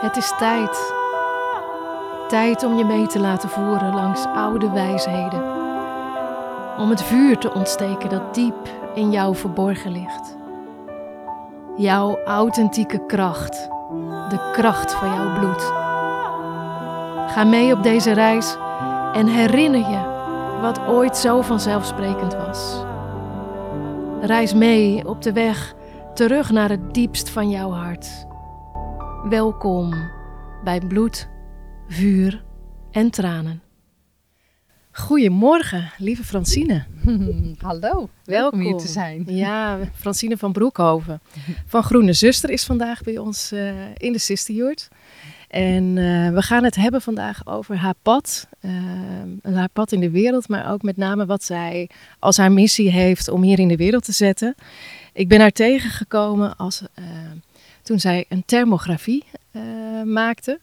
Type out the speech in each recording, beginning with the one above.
Het is tijd. Tijd om je mee te laten voeren langs oude wijsheden. Om het vuur te ontsteken dat diep in jou verborgen ligt. Jouw authentieke kracht. De kracht van jouw bloed. Ga mee op deze reis en herinner je wat ooit zo vanzelfsprekend was. Reis mee op de weg terug naar het diepst van jouw hart. Welkom bij bloed, vuur en tranen. Goedemorgen, lieve Francine. Hallo, welkom hier te zijn. Ja, Francine van Broekhoven van Groene Zuster is vandaag bij ons uh, in de Sisterjoert. En uh, we gaan het hebben vandaag over haar pad. Uh, haar pad in de wereld, maar ook met name wat zij als haar missie heeft om hier in de wereld te zetten. Ik ben haar tegengekomen als, uh, toen zij een thermografie maakte.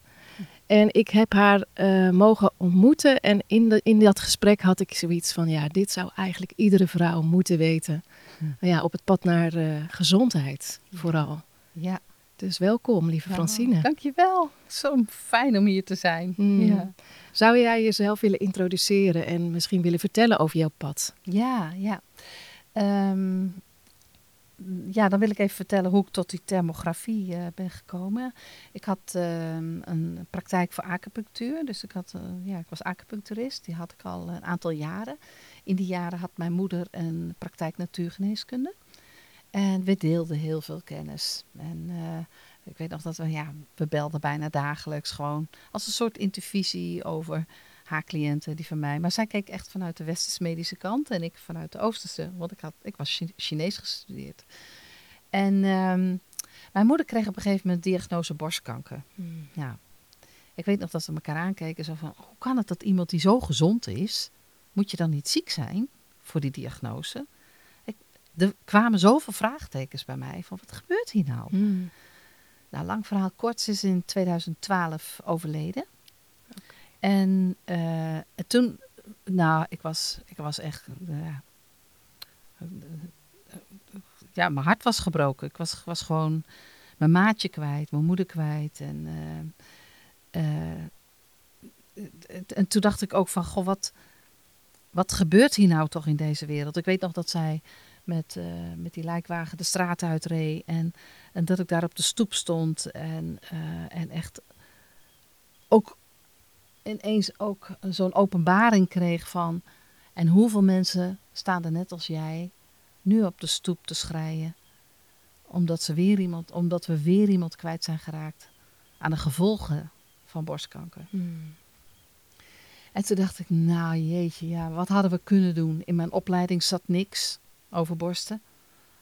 En ik heb haar mogen ontmoeten. En in, de, in dat gesprek had ik zoiets van: ja, dit zou eigenlijk iedere vrouw moeten weten. Hm. Ja, op het pad naar gezondheid vooral. Ja. Dus welkom, lieve Francine. Ja, dankjewel. Zo fijn om hier te zijn. Mm. Ja. Zou jij jezelf willen introduceren en misschien willen vertellen over jouw pad? Ja, ja. Um, ja, dan wil ik even vertellen hoe ik tot die thermografie uh, ben gekomen. Ik had uh, een praktijk voor acupunctuur. Dus ik, had, uh, ja, ik was acupuncturist. Die had ik al een aantal jaren. In die jaren had mijn moeder een praktijk natuurgeneeskunde. En we deelden heel veel kennis. En uh, ik weet nog dat we, ja, we belden bijna dagelijks gewoon als een soort intervisie over haar cliënten, die van mij. Maar zij keek echt vanuit de westerse medische kant en ik vanuit de oosterse, want ik, had, ik was Chinees gestudeerd. En um, mijn moeder kreeg op een gegeven moment diagnose borstkanker. Hmm. Ja. Ik weet nog dat we elkaar aankeken, zo van, hoe kan het dat iemand die zo gezond is, moet je dan niet ziek zijn voor die diagnose? er kwamen zoveel vraagtekens bij mij van wat gebeurt hier nou? Hmm. Nou, lang verhaal kort, ze is in 2012 overleden. En uh, toen, nou, ik was, ik was echt, uh, ja, mijn hart was gebroken. Ik was, was gewoon mijn maatje kwijt, mijn moeder kwijt. En, uh, en toen dacht ik ook van, goh, wat, wat gebeurt hier nou toch in deze wereld? Ik weet nog dat zij met, met die lijkwagen de straat uitreed. En, en dat ik daar op de stoep stond. En, en echt ook ineens ook zo'n openbaring kreeg van... En hoeveel mensen staan er net als jij nu op de stoep te schreien. Omdat, ze weer iemand, omdat we weer iemand kwijt zijn geraakt aan de gevolgen van borstkanker. Hmm. En toen dacht ik, nou jeetje, ja, wat hadden we kunnen doen? In mijn opleiding zat niks over borsten.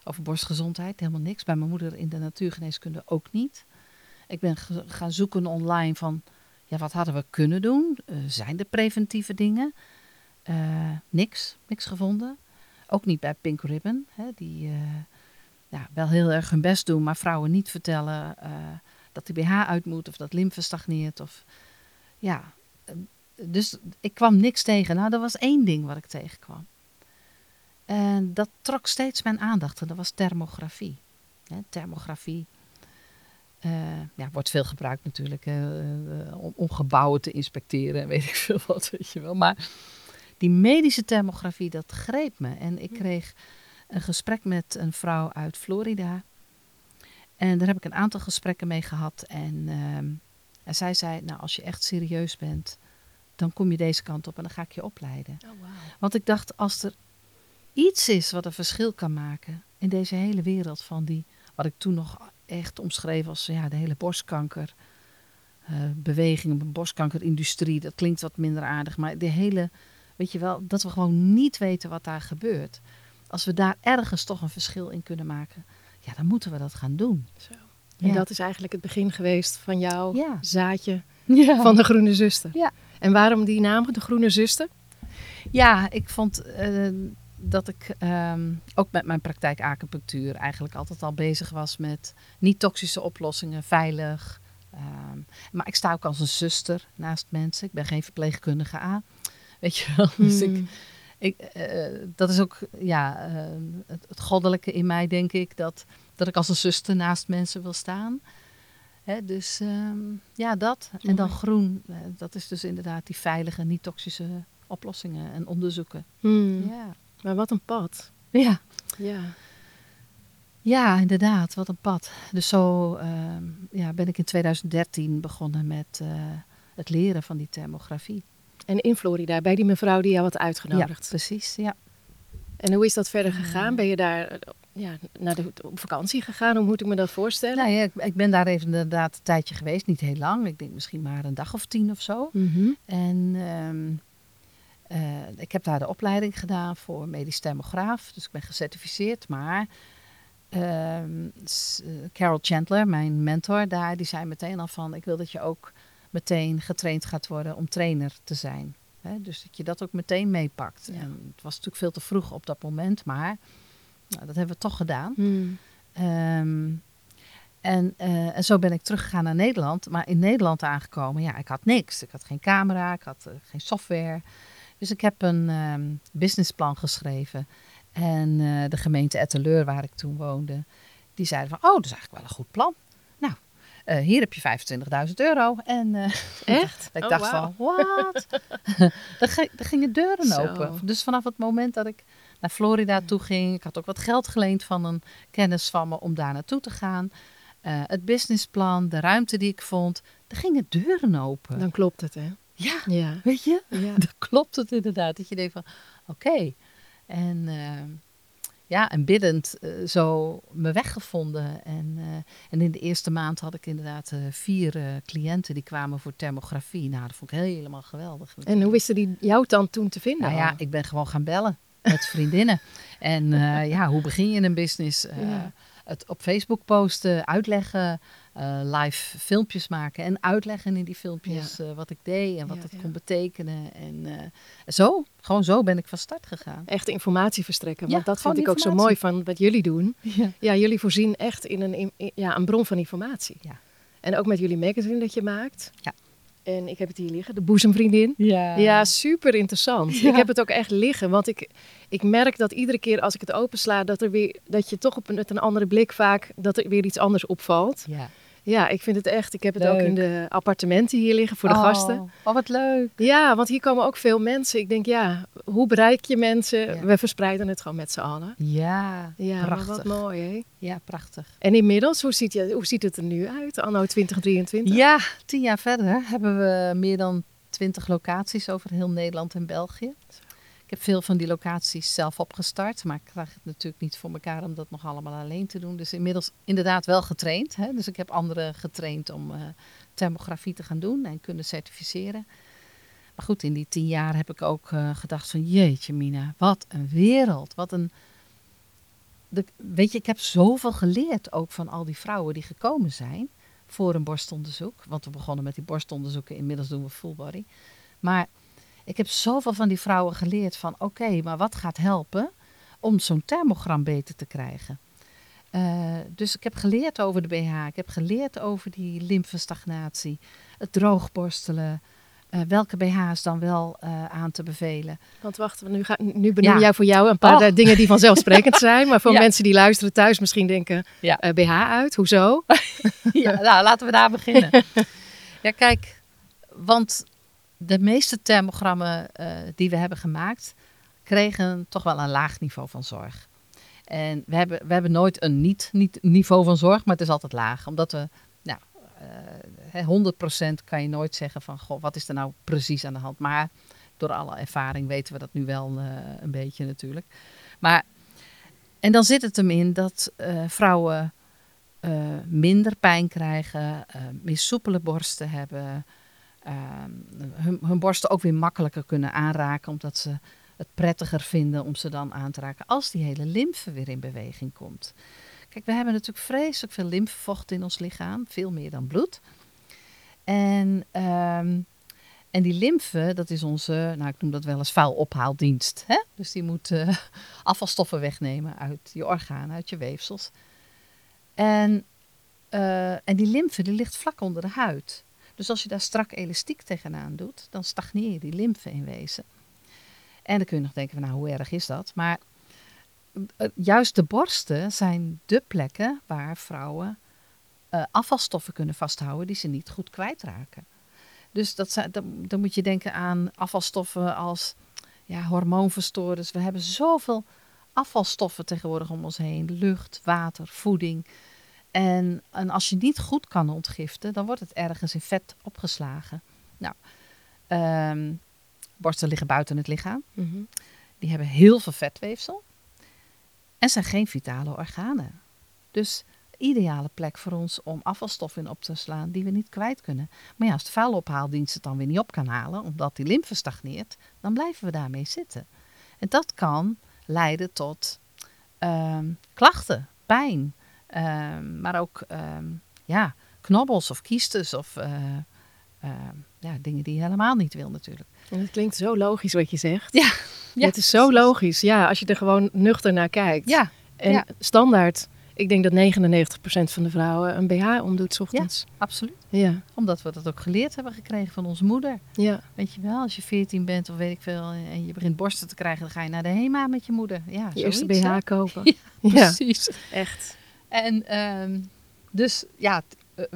Over borstgezondheid, helemaal niks. Bij mijn moeder in de natuurgeneeskunde ook niet. Ik ben gaan zoeken online van, wat hadden we kunnen doen? Uh, zijn er preventieve dingen? Uh, niks, niks gevonden. Ook niet bij Pink Ribbon, hè, die uh, ja, wel heel erg hun best doen, maar vrouwen niet vertellen dat de BH uit moet of dat lymfe stagneert. Of, ja, dus ik kwam niks tegen. Nou, er was één ding wat ik tegenkwam. En dat trok steeds mijn aandacht en dat was thermografie. thermografie uh, ja, wordt veel gebruikt natuurlijk uh, om, om, gebouwen te inspecteren en weet ik veel wat, weet je wel. Maar die medische thermografie, dat greep me. En ik kreeg een gesprek met een vrouw uit Florida. En daar heb ik een aantal gesprekken mee gehad. En, ehm, en zij zei, nou als je echt serieus bent, dan kom je deze kant op en dan ga ik je opleiden. Oh, wow. Want ik dacht, als er iets is wat een verschil kan maken in deze hele wereld van die, wat ik toen nog echt omschreef als ja, de hele borstkanker. Uh, beweging, de borstkankerindustrie, dat klinkt wat minder aardig, maar de hele, weet je wel, dat we gewoon niet weten wat daar gebeurt. Als we daar ergens toch een verschil in kunnen maken, ja, dan moeten we dat gaan doen. Zo. En dat is eigenlijk het begin geweest van jouw zaadje van de Groene Zuster. Ja. En waarom die naam, de Groene Zuster? Ja, ik vond uh, dat ik ehm, ook met mijn praktijk acupunctuur eigenlijk altijd al bezig was met niet-toxische oplossingen, veilig. Ehm, maar ik sta ook als een zuster naast mensen. Ik ben geen verpleegkundige aan. Weet je wel. Dus ik, hmm. ik, uh, dat is ook ja, uh, het, het, goddelijke in mij, denk ik. Dat, dat ik als een zuster naast mensen wil staan. Hè, dus ehm, ja, dat. En dan groen, eh, dat is dus inderdaad die veilige, niet toxische oplossingen en onderzoeken. Hmm. Ja. Maar wat een pad. Ja. Ja. ja, inderdaad, wat een pad. Dus zo ehm, ja, ben ik in 2013 begonnen met eh, het leren van die thermografie. En in Florida, bij die mevrouw die jou had Ja, uitgenodigd. precies. Ja. En hoe is dat verder gegaan? Ja. Ben je daar eh, ja, naar de, op vakantie gegaan? Hoe moet ik me dat voorstellen? Nou ja, ik, ik ben daar even inderdaad een tijdje geweest, niet heel lang. Ik denk misschien maar een dag of tien of zo. Mhm. En ehm, eh, ik heb daar de opleiding gedaan voor medisch thermograaf. Dus ik ben gecertificeerd. Maar ehm, eh, Carol Chandler, mijn mentor daar, die zei meteen al van... ik wil dat je ook meteen getraind gaat worden om trainer te zijn. Hè? Dus dat je dat ook meteen meepakt. Ja. En het was natuurlijk veel te vroeg op dat moment, maar nou, dat hebben we toch gedaan. Hmm. Ehm, en, eh, en zo ben ik teruggegaan naar Nederland. Maar in Nederland aangekomen, ja, ik had niks. Ik had geen camera, ik had geen software. Dus ik heb een ehm, businessplan geschreven. En eh, de gemeente Etteleur, waar ik toen woonde, die zeiden van... Oh, dat is eigenlijk wel een goed plan. Nou, eh, hier heb je 25.000 euro. En eh, Echt? ik Oh, dacht van, wat? er, gi- gingen deuren Zo. open. Dus vanaf het moment dat ik naar Florida toe ging, ik had ook wat geld geleend van een kennis van me om daar naartoe te gaan. Het businessplan, de ruimte die ik vond, er gingen deuren open. Dan klopt het, hè? Ja, Ja. weet je? ja. Dan klopt het inderdaad. Dat je denkt van, oké. En eh, ja, en biddend eh, zo mijn weg gevonden. En, eh, en in de eerste maand had ik inderdaad eh, vier cliënten die kwamen voor thermografie. Nou, dat vond ik helemaal geweldig. En hoe wisten die jou dan toen te vinden? Nou ja, ik ben gewoon gaan bellen met vriendinnen. en ja, hoe begin je een business? Ja. Het op Facebook posten, uitleggen, eh, live filmpjes maken en uitleggen in die filmpjes eh, wat ik deed en wat Ja, het ja. kon betekenen. En eh, zo, gewoon zo ben ik van start gegaan. Echt informatie verstrekken. Want dat vind ik ook zo mooi van wat jullie doen. Ja. Jullie voorzien echt in een, in- ja, een bron van informatie. Ja. En ook met jullie magazine dat je maakt. Ja. En ik heb het hier liggen, de boezemvriendin. Ja. Ja, super interessant. Ja. Ik heb het ook echt liggen, want ik, ik merk dat iedere keer als ik het opensla, dat, er weer, dat je toch op een, met een andere blik vaak, dat er weer iets anders opvalt. ja. Ja, ik vind het echt. Ik heb het ook in de appartementen hier liggen voor de Oh, gasten. Oh, wat leuk. Ja, want hier komen ook veel mensen. Ik denk, ja, hoe bereik je mensen? Ja. We verspreiden het gewoon met z'n allen. Ja, Ja, prachtig. wat mooi, hè? Ja, prachtig. En inmiddels, hoe ziet, je, hoe ziet het er nu uit, anno 2023? Ja, tien jaar verder hebben we meer dan twintig locaties over heel Nederland en België. Ik heb veel van die locaties zelf opgestart, maar ik krijg het natuurlijk niet voor elkaar om dat nog allemaal alleen te doen. Dus inmiddels inderdaad wel getraind. Hè? Dus ik heb anderen getraind om eh, thermografie te gaan doen en kunnen certificeren. Maar goed, in die tien jaar heb ik ook eh, gedacht van jeetje Mina, wat een wereld. Wat een... De, weet je, ik heb zoveel geleerd ook van al die vrouwen die gekomen zijn voor een borstonderzoek. Want we begonnen met die borstonderzoeken, inmiddels doen we full body. Maar ik heb zoveel van die vrouwen geleerd van oké, maar wat gaat helpen om zo'n thermogram beter te krijgen? Eh, dus ik heb geleerd over de BH, ik heb geleerd over die lymfestagnatie, het droogborstelen, eh, welke BH's dan wel eh, aan te bevelen. Want wacht, nu, ga, nu benoem Ja. jij voor jou een paar Oh. dingen die vanzelfsprekend zijn. Maar voor Ja. mensen die luisteren thuis misschien denken, Ja. BH uit, hoezo? ja, nou, laten we daar beginnen. ja, kijk, want de meeste thermogrammen eh, die we hebben gemaakt, kregen toch wel een laag niveau van zorg. En we hebben, we hebben nooit een niet, niet niveau van zorg, maar het is altijd laag. Omdat we, nou, eh, 100% kan je nooit zeggen van, goh, wat is er nou precies aan de hand? Maar door alle ervaring weten we dat nu wel eh, een beetje natuurlijk. Maar, en dan zit het hem in dat eh, vrouwen eh, minder pijn krijgen, eh, meer soepele borsten hebben, eh, hun, hun borsten ook weer makkelijker kunnen aanraken, omdat ze het prettiger vinden om ze dan aan te raken als die hele lymfe weer in beweging komt. Kijk, we hebben natuurlijk vreselijk veel lymfevocht in ons lichaam, veel meer dan bloed. En, ehm, en die lymfe, dat is onze, nou ik noem dat wel eens vuilophaaldienst. Hè? Dus die moet eh, afvalstoffen wegnemen uit je organen, uit je weefsels. En, eh, en die lymfe die ligt vlak onder de huid. Dus als je daar strak elastiek tegenaan doet, dan stagneer je die lymfe in wezen. En dan kun je nog denken, van, nou hoe erg is dat? Maar eh, juist de borsten zijn de plekken waar vrouwen eh, afvalstoffen kunnen vasthouden die ze niet goed kwijtraken. Dus dat zijn, dan, dan moet je denken aan afvalstoffen als ja, hormoonverstoorders. We hebben zoveel afvalstoffen tegenwoordig om ons heen. Lucht, water, voeding. En, en als je niet goed kan ontgiften, dan wordt het ergens in vet opgeslagen. Nou, ehm, borsten liggen buiten het lichaam. Mhm. Die hebben heel veel vetweefsel. En zijn geen vitale organen. Dus ideale plek voor ons om afvalstoffen in op te slaan die we niet kwijt kunnen. Maar ja, als de vuilophaaldienst het dan weer niet op kan halen, omdat die lymfe stagneert, dan blijven we daarmee zitten. En dat kan leiden tot ehm, klachten, pijn, ehm, maar ook ehm, ja, knobbels of kiestes of eh, ehm, ja, dingen die je helemaal niet wil natuurlijk. En het klinkt zo logisch wat je zegt. Ja, ja, het is zo logisch. Ja, als je er gewoon nuchter naar kijkt. Ja, En ja. standaard, ik denk dat 99% van de vrouwen een BH omdoet 's ochtends. absoluut. Ja. Omdat we dat ook geleerd hebben gekregen van onze moeder. Ja. Weet je wel, als je 14 bent of weet ik veel en je begint borsten te krijgen, dan ga je naar de HEMA met je moeder. Ja, Je eerste BH kopen. Ja, Ja, Precies. echt. En ehm, dus ja, t-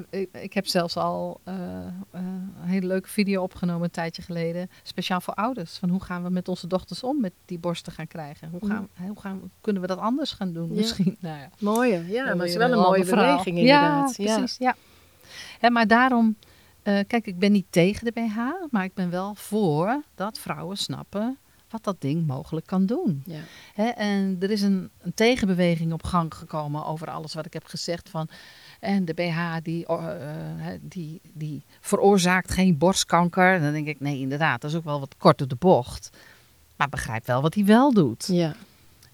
eh, ik, heb zelfs al eh, eh, een hele leuke video opgenomen een tijdje geleden. Speciaal voor ouders. Van hoe gaan we met onze dochters om met die borsten gaan krijgen? Hoe, gaan, hoe gaan, kunnen we dat anders gaan doen Ja. misschien? Nou ja, Mooie. Ja, dan maar het is wel een mooie beweging inderdaad. Ja, precies. Ja. Hè, maar daarom, eh, kijk, ik ben niet tegen de BH, maar ik ben wel voor dat vrouwen snappen wat dat ding mogelijk kan doen. Ja. Hè, en er is een, een tegenbeweging op gang gekomen over alles wat ik heb gezegd van. En de BH die, eh, hè, die, die veroorzaakt geen borstkanker. En dan denk ik, nee, inderdaad, dat is ook wel wat kort op de bocht. Maar begrijp wel wat hij wel doet. Ja.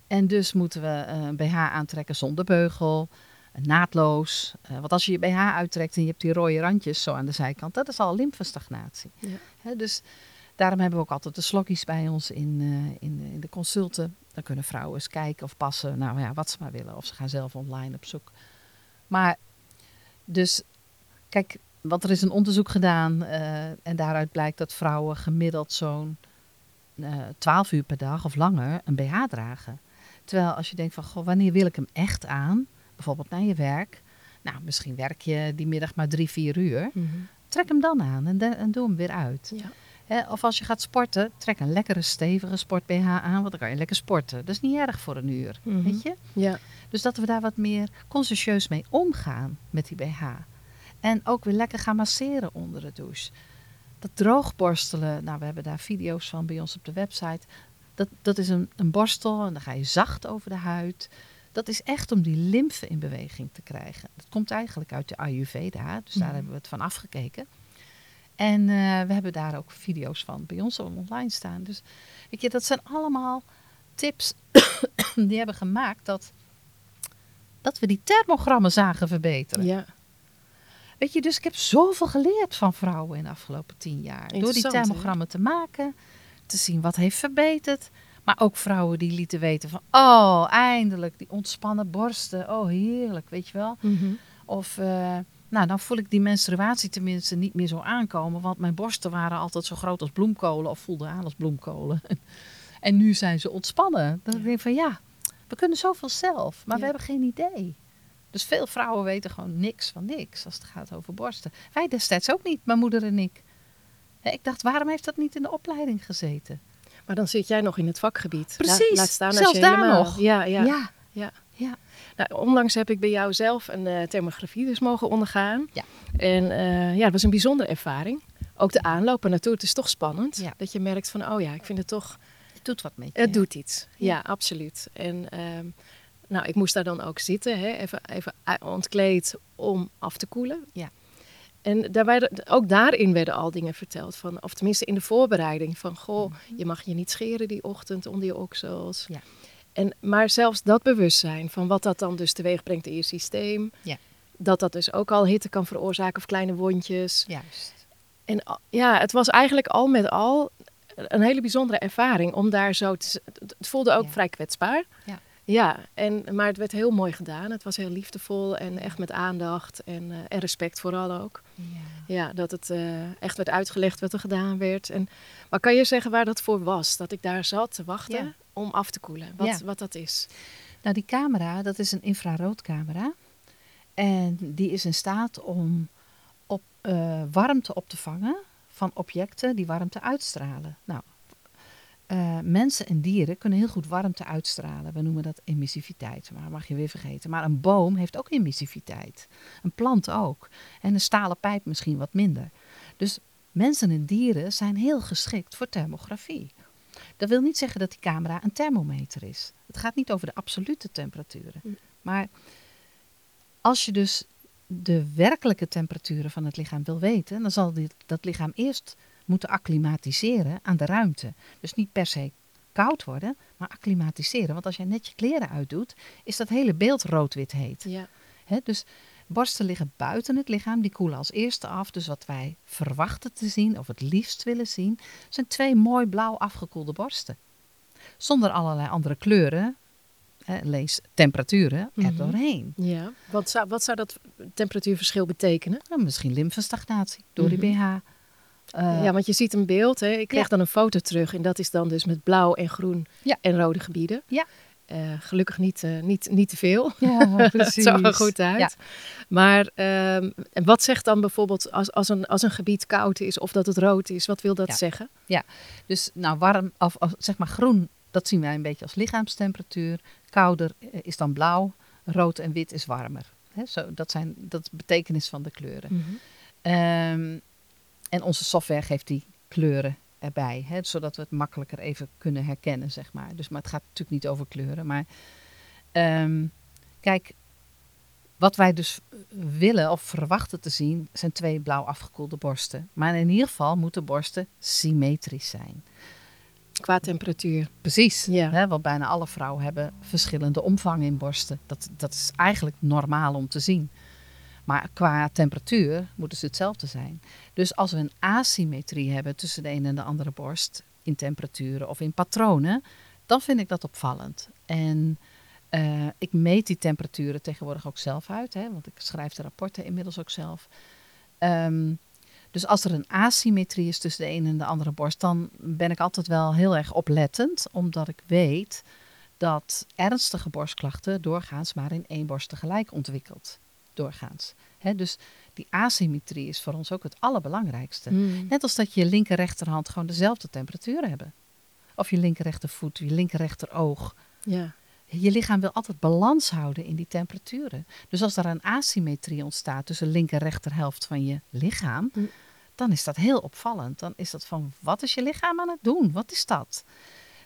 En dus moeten we eh, een BH aantrekken zonder beugel, eh, naadloos. Eh, want als je je BH uittrekt en je hebt die rode randjes zo aan de zijkant, dat is al lymfestagnatie. Ja. Dus daarom hebben we ook altijd de slokjes bij ons in, eh, in, in de consulten. Dan kunnen vrouwen eens kijken of passen, nou ja, wat ze maar willen. Of ze gaan zelf online op zoek. Maar dus, kijk, want er is een onderzoek gedaan eh, en daaruit blijkt dat vrouwen gemiddeld zo'n eh 12 uur per dag of langer een BH dragen. Terwijl als je denkt van, goh, wanneer wil ik hem echt aan? Bijvoorbeeld naar je werk. Nou, misschien werk je die middag maar drie, vier uur. Mhm. Trek hem dan aan en, de- en doe hem weer uit. Ja. Of als je gaat sporten, trek een lekkere stevige sport BH aan, want dan kan je lekker sporten. Dat is niet erg voor een uur, Mhm. weet je? Ja. Dus dat we daar wat meer consciëntieus mee omgaan met die BH. En ook weer lekker gaan masseren onder de douche. Dat droogborstelen, nou we hebben daar video's van bij ons op de website. Dat, dat is een, een borstel en dan ga je zacht over de huid. Dat is echt om die lymfe in beweging te krijgen. Dat komt eigenlijk uit de Ayurveda, dus daar Mhm. hebben we het van afgekeken. En eh, we hebben daar ook video's van bij ons online staan. Dus weet je, dat zijn allemaal tips die hebben gemaakt dat, dat we die thermogrammen zagen verbeteren. Ja. Weet je, dus ik heb zoveel geleerd van vrouwen in de afgelopen tien jaar. Door die hè? thermogrammen te maken, te zien wat heeft verbeterd. Maar ook vrouwen die lieten weten van, oh, eindelijk, die ontspannen borsten. Oh, heerlijk, weet je wel. Mhm. Of, eh, nou, dan voel ik die menstruatie tenminste niet meer zo aankomen. Want mijn borsten waren altijd zo groot als bloemkolen of voelden aan als bloemkolen. en nu zijn ze ontspannen. Dan Ja. denk ik van, ja, we kunnen zoveel zelf, maar we hebben geen idee. Dus veel vrouwen weten gewoon niks van niks als het gaat over borsten. Wij destijds ook niet, mijn moeder en ik. Ik dacht, waarom heeft dat niet in de opleiding gezeten? Maar dan zit jij nog in het vakgebied. Precies. La- laat staan als Zelfs je daar helemaal- nog. Ja, ja. ja. ja. Nou, onlangs heb ik bij jou zelf een eh thermografie dus mogen ondergaan. Ja. En eh, ja, het was een bijzondere ervaring. Ook de aanloop naartoe, het is toch spannend. Ja. Dat je merkt van, oh ja, ik vind het toch, Het doet wat met je. het ja. doet iets. Ja, Ja. absoluut. En ehm, nou, ik moest daar dan ook zitten, hè, even, even u- ontkleed om af te koelen. Ja. En daar werden, ook daarin werden al dingen verteld. Van, of tenminste in de voorbereiding. Van, goh, je mag je niet scheren die ochtend onder je oksels. Ja. En, maar zelfs dat bewustzijn van wat dat dan dus teweeg brengt in je systeem. Ja. Dat dat dus ook al hitte kan veroorzaken of kleine wondjes. Juist. En ja, het was eigenlijk al met al een hele bijzondere ervaring om daar zo te... Het het voelde ook Ja. vrij kwetsbaar. Ja. Ja, en, maar het werd heel mooi gedaan. Het was heel liefdevol en echt met aandacht en, eh, en respect vooral ook. Ja. Ja, dat het eh, echt werd uitgelegd wat er gedaan werd. En, maar kan je zeggen waar dat voor was? Dat ik daar zat te wachten Ja. om af te koelen. Wat, Ja. wat dat is. Nou, die camera, dat is een infraroodcamera. En die is in staat om op, eh, warmte op te vangen van objecten die warmte uitstralen. Nou, eh, mensen en dieren kunnen heel goed warmte uitstralen. We noemen dat emissiviteit, maar dat mag je weer vergeten. Maar een boom heeft ook emissiviteit. Een plant ook. En een stalen pijp misschien wat minder. Dus mensen en dieren zijn heel geschikt voor thermografie. Dat wil niet zeggen dat die camera een thermometer is. Het gaat niet over de absolute temperaturen. Hm. Maar als je dus de werkelijke temperaturen van het lichaam wil weten, dan zal dit, dat lichaam eerst moeten acclimatiseren aan de ruimte. Dus niet per se koud worden, maar acclimatiseren. Want als jij net je kleren uitdoet, is dat hele beeld rood-wit heet. Ja. Hè, dus borsten liggen buiten het lichaam, die koelen als eerste af. Dus wat wij verwachten te zien, of het liefst willen zien, zijn twee mooi blauw afgekoelde borsten. Zonder allerlei andere kleuren, lees temperaturen, er Mhm. doorheen. ja. Wat, zou, wat zou dat temperatuurverschil betekenen? Nou, misschien lymfestagnatie door die Mhm. BH. Eh, ja, want je ziet een beeld. Hè? Ik kreeg Ja. dan een foto terug. En dat is dan dus met blauw en groen Ja. en rode gebieden. Ja. Eh, gelukkig niet, eh, niet, niet te veel. ja, Het precies. zag er goed uit. Ja. Maar ehm, en wat zegt dan bijvoorbeeld als, als, een, als een gebied koud is of dat het rood is? Wat wil dat Ja. zeggen? Dus nou warm, of, of zeg maar groen, dat zien wij een beetje als lichaamstemperatuur. Kouder is dan blauw, rood en wit is warmer. Hè, zo, dat, zijn, dat betekenis van de kleuren. Ehm, en onze software geeft die kleuren erbij, hè, zodat we het makkelijker even kunnen herkennen, zeg maar. Dus, maar het gaat natuurlijk niet over kleuren. Maar ehm, kijk, wat wij dus willen of verwachten te zien, zijn twee blauw afgekoelde borsten. Maar in ieder geval moeten borsten symmetrisch zijn. Qua temperatuur. Precies. Ja. Hè, want bijna alle vrouwen hebben verschillende omvang in borsten. Dat, dat is eigenlijk normaal om te zien. Maar qua temperatuur moeten ze hetzelfde zijn. Dus als we een asymmetrie hebben tussen de ene en de andere borst, in temperaturen of in patronen, dan vind ik dat opvallend. En eh, ik meet die temperaturen tegenwoordig ook zelf uit, hè, want ik schrijf de rapporten inmiddels ook zelf. Ehm, dus als er een asymmetrie is tussen de ene en de andere borst, dan ben ik altijd wel heel erg oplettend, omdat ik weet dat ernstige borstklachten doorgaans maar in één borst tegelijk ontwikkelt. Doorgaans. Dus die asymmetrie is voor ons ook het allerbelangrijkste. Mm. Net als dat je linker rechterhand gewoon dezelfde temperatuur hebben. Of je linker rechtervoet, je linker rechteroog. Ja. Je lichaam wil altijd balans houden in die temperaturen. Dus als er een asymmetrie ontstaat tussen linker en rechterhelft van je lichaam, Mm. dan is dat heel opvallend. Dan is dat van, wat is je lichaam aan het doen? Wat is dat?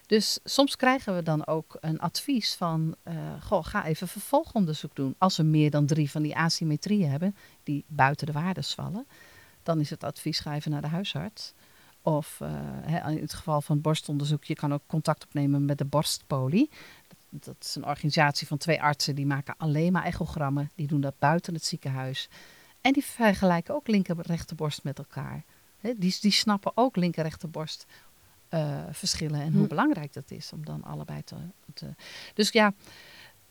Dus soms krijgen we dan ook een advies van, eh, goh, ga even vervolgonderzoek doen. Als we meer dan drie van die asymmetrieën hebben, die buiten de waardes vallen, dan is het advies, ga even naar de huisarts. Of eh, in het geval van borstonderzoek, je kan ook contact opnemen met de borstpolie. Dat, is een organisatie van twee artsen, die maken alleen maar echogrammen. Die doen dat buiten het ziekenhuis. En die vergelijken ook linker en rechterborst met elkaar. Die, die snappen ook linker rechterborst eh, verschillen en hoe Hm. belangrijk dat is om dan allebei te. te dus ja,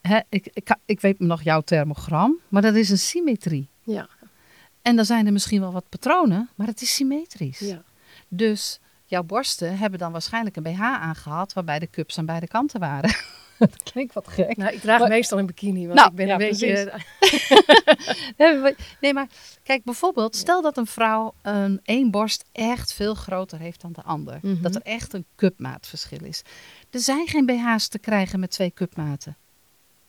hè, ik, ik, ik weet nog jouw thermogram, maar dat is een symmetrie. Ja. En dan zijn er misschien wel wat patronen, maar het is symmetrisch. ja. Dus jouw borsten hebben dan waarschijnlijk een BH aangehad waarbij de cups aan beide kanten waren. dat klinkt wat gek. Nou, ik draag Maar- meestal een bikini, want Nou, ik ben ja, een beetje... Nee, maar- Nee, maar kijk bijvoorbeeld, stel dat een vrouw een één borst echt veel groter heeft dan de ander. Mhm. Dat er echt een cupmaatverschil is. Er zijn geen BH's te krijgen met twee cupmaten.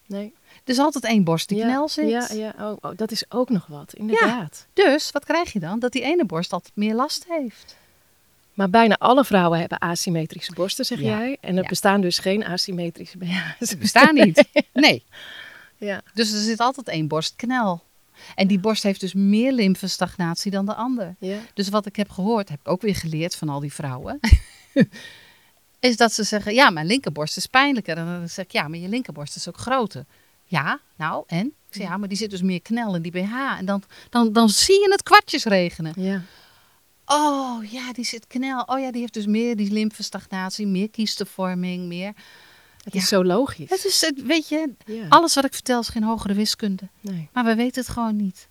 Nee. Er is altijd één borst die ja, knel zit. Ja, ja. Oh, oh, dat is ook nog wat, inderdaad. Dus wat krijg je dan? Dat die ene borst altijd meer last heeft. Maar bijna alle vrouwen hebben asymmetrische borsten, zeg Ja, jij. En er ja. bestaan dus geen asymmetrische BH's. Ze bestaan niet. Nee. Ja. Dus er zit altijd één borstknel. En die borst heeft dus meer lymfestagnatie dan de ander. Ja. Dus wat ik heb gehoord, heb ik ook weer geleerd van al die vrouwen. is dat ze zeggen, ja, mijn linkerborst is pijnlijker. En dan zeg ik, ja, maar je linkerborst is ook groter. Ja, nou, en? Ik zeg, ja, maar die zit dus meer knel in die BH. En dan, dan, dan zie je het kwartjes regenen. ja. Oh, ja, die zit knel. Oh ja, die heeft dus meer die lymfestagnatie, meer kiestenvorming, meer... Het Ja. is zo logisch. Het is, het, weet je, ja. alles wat ik vertel is geen hogere wiskunde. nee. Maar we weten het gewoon niet.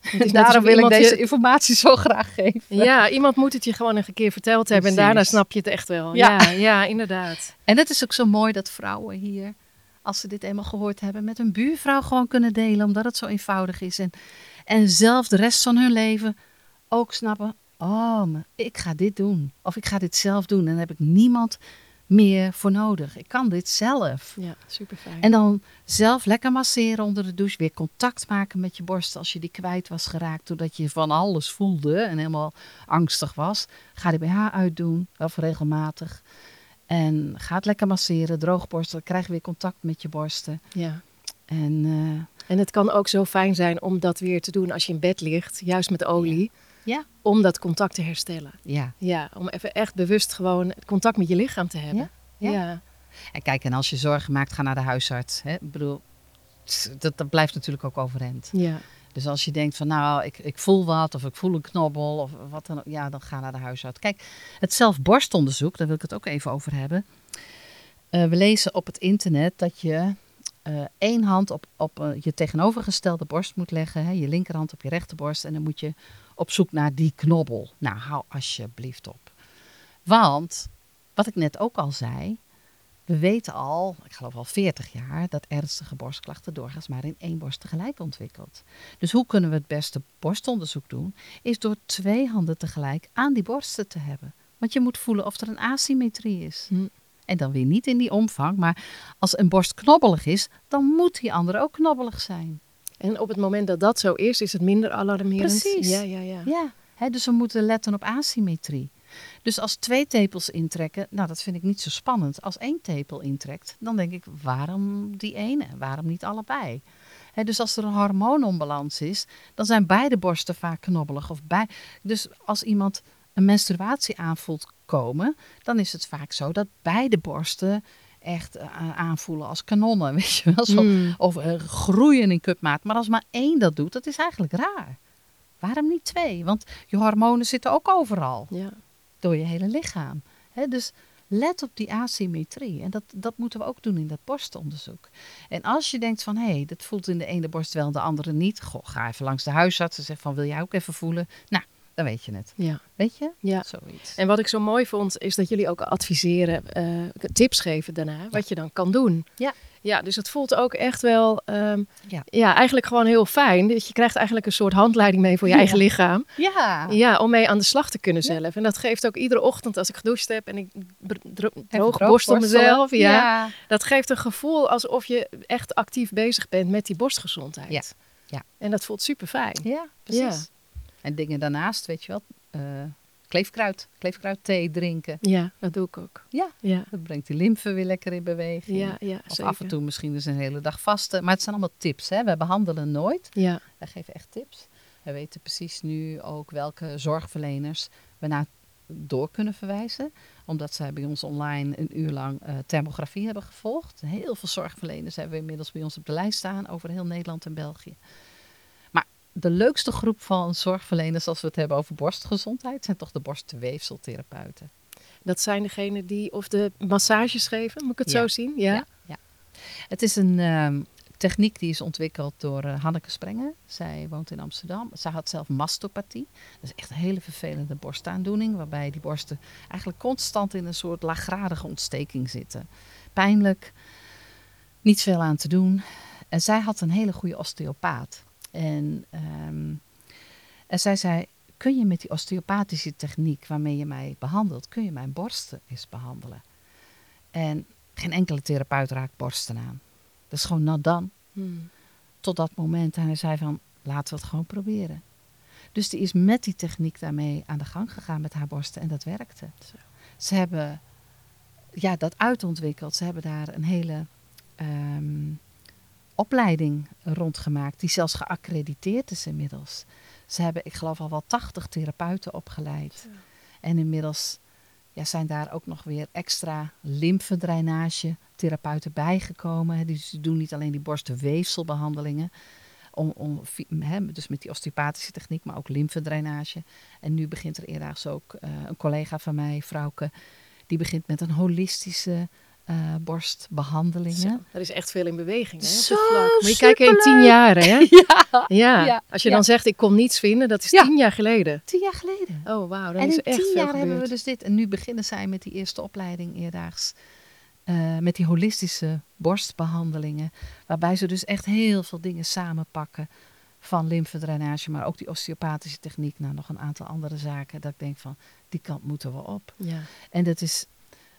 Het Daarom wil ik deze je- informatie zo graag geven. Ja, iemand moet het je gewoon een keer verteld hebben en daarna snap je het echt wel. Ja. Ja, ja, inderdaad. En het is ook zo mooi dat vrouwen hier als ze dit eenmaal gehoord hebben, met een buurvrouw gewoon kunnen delen, omdat het zo eenvoudig is. En, en zelf de rest van hun leven ook snappen, oh, ik ga dit doen. Of ik ga dit zelf doen. En dan heb ik niemand meer voor nodig. Ik kan dit zelf. Ja, super fijn. En dan zelf lekker masseren onder de douche. Weer contact maken met je borst als je die kwijt was geraakt. Doordat je van alles voelde en helemaal angstig was. Ga die BH uitdoen, of regelmatig. En ga het lekker masseren, droogborsten. Krijg weer contact met je borsten. ja. En eh, En het kan ook zo fijn zijn om dat weer te doen als je in bed ligt, juist met olie. Ja. Om dat contact te herstellen. ja. Ja, om even echt bewust gewoon het contact met je lichaam te hebben. Ja. ja. En kijk, en als je zorgen maakt, ga naar de huisarts. Hè? Ik bedoel, dat, dat blijft natuurlijk ook overeind. ja. Dus als je denkt van nou, ik, ik voel wat of ik voel een knobbel of wat dan ook, ja, dan ga naar de huisarts. Kijk, het zelfborstonderzoek, daar wil ik het ook even over hebben. Eh, we lezen op het internet dat je eh, één hand op, op eh, je tegenovergestelde borst moet leggen, hè, je linkerhand op je rechterborst en dan moet je op zoek naar die knobbel. Nou, hou alsjeblieft op. Want, wat ik net ook al zei, we weten al, ik geloof al 40 jaar, dat ernstige borstklachten doorgaans maar in één borst tegelijk ontwikkelt. Dus hoe kunnen we het beste borstonderzoek doen? Is door twee handen tegelijk aan die borsten te hebben. Want je moet voelen of er een asymmetrie is. Hm. En dan weer niet in die omvang, maar als een borst knobbelig is, dan moet die andere ook knobbelig zijn. En op het moment dat dat zo is, is het minder alarmerend. Precies. Ja, ja, ja. Ja, dus we moeten letten op asymmetrie. Dus als twee tepels intrekken, nou dat vind ik niet zo spannend. Als één tepel intrekt, dan denk ik, waarom die ene? Waarom niet allebei? Dus als er een hormoononbalans is, dan zijn beide borsten vaak knobbelig. Of bij... Dus als iemand een menstruatie aanvoelt komen, dan is het vaak zo dat beide borsten echt eh, aanvoelen als kanonnen, weet je wel. Zo, Mm. Of eh, groeien in cupmaat. Maar als maar één dat doet, dat is eigenlijk raar. Waarom niet twee? Want je hormonen zitten ook overal, Ja. door je hele lichaam. Dus let op die asymmetrie. En dat, dat moeten we ook doen in dat borstonderzoek. En als je denkt van, hé, hey, dat voelt in de ene borst wel, de andere niet. Goh, ga even langs de huisarts en zeg van, wil jij ook even voelen? Nou, dan weet je het. ja. Weet je? Ja. Zoiets. En wat ik zo mooi vond, is dat jullie ook adviseren, eh, tips geven daarna, wat je dan kan doen. Ja. Ja, dus het voelt ook echt wel, ehm, Ja. ja. eigenlijk gewoon heel fijn. Dus je krijgt eigenlijk een soort handleiding mee voor je Ja. eigen lichaam. Ja. Ja, om mee aan de slag te kunnen Ja. zelf. En dat geeft ook iedere ochtend als ik gedoucht heb en ik droog borstel mezelf. Ja, ja. Dat geeft een gevoel alsof je echt actief bezig bent met die borstgezondheid. Ja. Ja. En dat voelt super fijn. Ja, precies. En dingen daarnaast, weet je wel, eh, kleefkruid, kleefkruid thee drinken. Ja, dat doe ik ook. Ja. Ja, Dat brengt die lymfe weer lekker in beweging. ja, ja Of zeker. af en toe misschien dus een hele dag vasten. Maar het zijn allemaal tips. Hè? We behandelen nooit. Ja, Wij geven echt tips. We weten precies nu ook welke zorgverleners we naar door kunnen verwijzen. Omdat zij bij ons online een uur lang eh, thermografie hebben gevolgd. Heel veel zorgverleners hebben we inmiddels bij ons op de lijst staan over heel Nederland en België. De leukste groep van zorgverleners als we het hebben over borstgezondheid zijn toch de borstweefseltherapeuten. dat zijn degenen die of de massages geven, moet ik het Ja. zo zien? Ja. Ja, ja. Het is een ehm, techniek die is ontwikkeld door eh, Hanneke Sprenger. Zij woont in Amsterdam. Zij had zelf mastopathie. Dat is echt een hele vervelende borstaandoening. Waarbij die borsten eigenlijk constant in een soort laaggradige ontsteking zitten. Pijnlijk. Niet veel aan te doen. En zij had een hele goede osteopaat. En, ehm, en zij zei, kun je met die osteopathische techniek waarmee je mij behandelt, kun je mijn borsten eens behandelen? En geen enkele therapeut raakt borsten aan. Dat is gewoon done. Hmm. Tot dat moment. En hij zei van, laten we het gewoon proberen. Dus die is met die techniek daarmee aan de gang gegaan met haar borsten. En dat werkte. Zo. Ze hebben ja, dat uitontwikkeld. Ze hebben daar een hele ehm, opleiding rondgemaakt. Die zelfs geaccrediteerd is inmiddels. Ze hebben, ik geloof al wel 80 therapeuten opgeleid. En inmiddels ja, zijn daar ook nog weer extra lymfedrainage therapeuten bijgekomen. Dus die doen niet alleen die borstweefselbehandelingen. Om, om, dus met die osteopathische techniek, maar ook lymfedrainage. En nu begint er eerder ook eh, een collega van mij, Vrouwke, die begint met een holistische eh, borstbehandelingen. Zo, Er is echt veel in beweging. Hè, Zo vlak. Moet je kijken in tien jaar, hè? Ja, Ja. Ja, Als je ja. dan zegt, ik kon niets vinden, dat is tien jaar geleden. tien jaar geleden. Oh, wauw. En is in echt tien jaar hebben we dus dit. En nu beginnen zij met die eerste opleiding eerdaags. eh, met die holistische borstbehandelingen. Waarbij ze dus echt heel veel dingen samenpakken. Van lymfedrainage, maar ook die osteopathische techniek. Nou, nog een aantal andere zaken. Dat ik denk van, die kant moeten we op. Ja. En dat is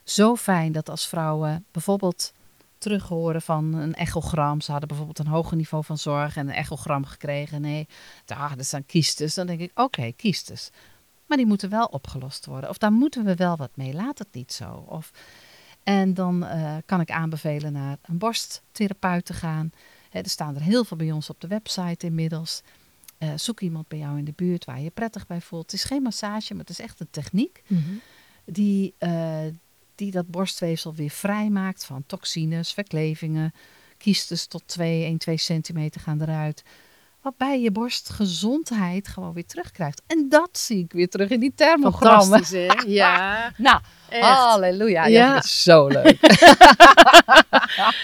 zo fijn dat als vrouwen bijvoorbeeld terug horen van een echogram. Ze hadden bijvoorbeeld een hoger niveau van zorg en een echogram gekregen. Nee, ah, er zijn kiestes. Dan denk ik, oké, kiestes. Maar die moeten wel opgelost worden. Of daar moeten we wel wat mee. Laat het niet zo. Of, en dan eh, kan ik aanbevelen naar een borsttherapeut te gaan. Er staan er heel veel bij ons op de website inmiddels. Eh, zoek iemand bij jou in de buurt waar je je prettig bij voelt. Het is geen massage, maar het is echt een techniek Mhm. die, eh, die dat borstweefsel weer vrijmaakt van toxines, verklevingen. Kiestes tot 2, 1, 2 centimeter gaan eruit. Waarbij je borstgezondheid gewoon weer terugkrijgt. En dat zie ik weer terug in die thermogrammen. Fantastisch, hè? Ja, Nou, echt. halleluja. Ja, dat is zo leuk.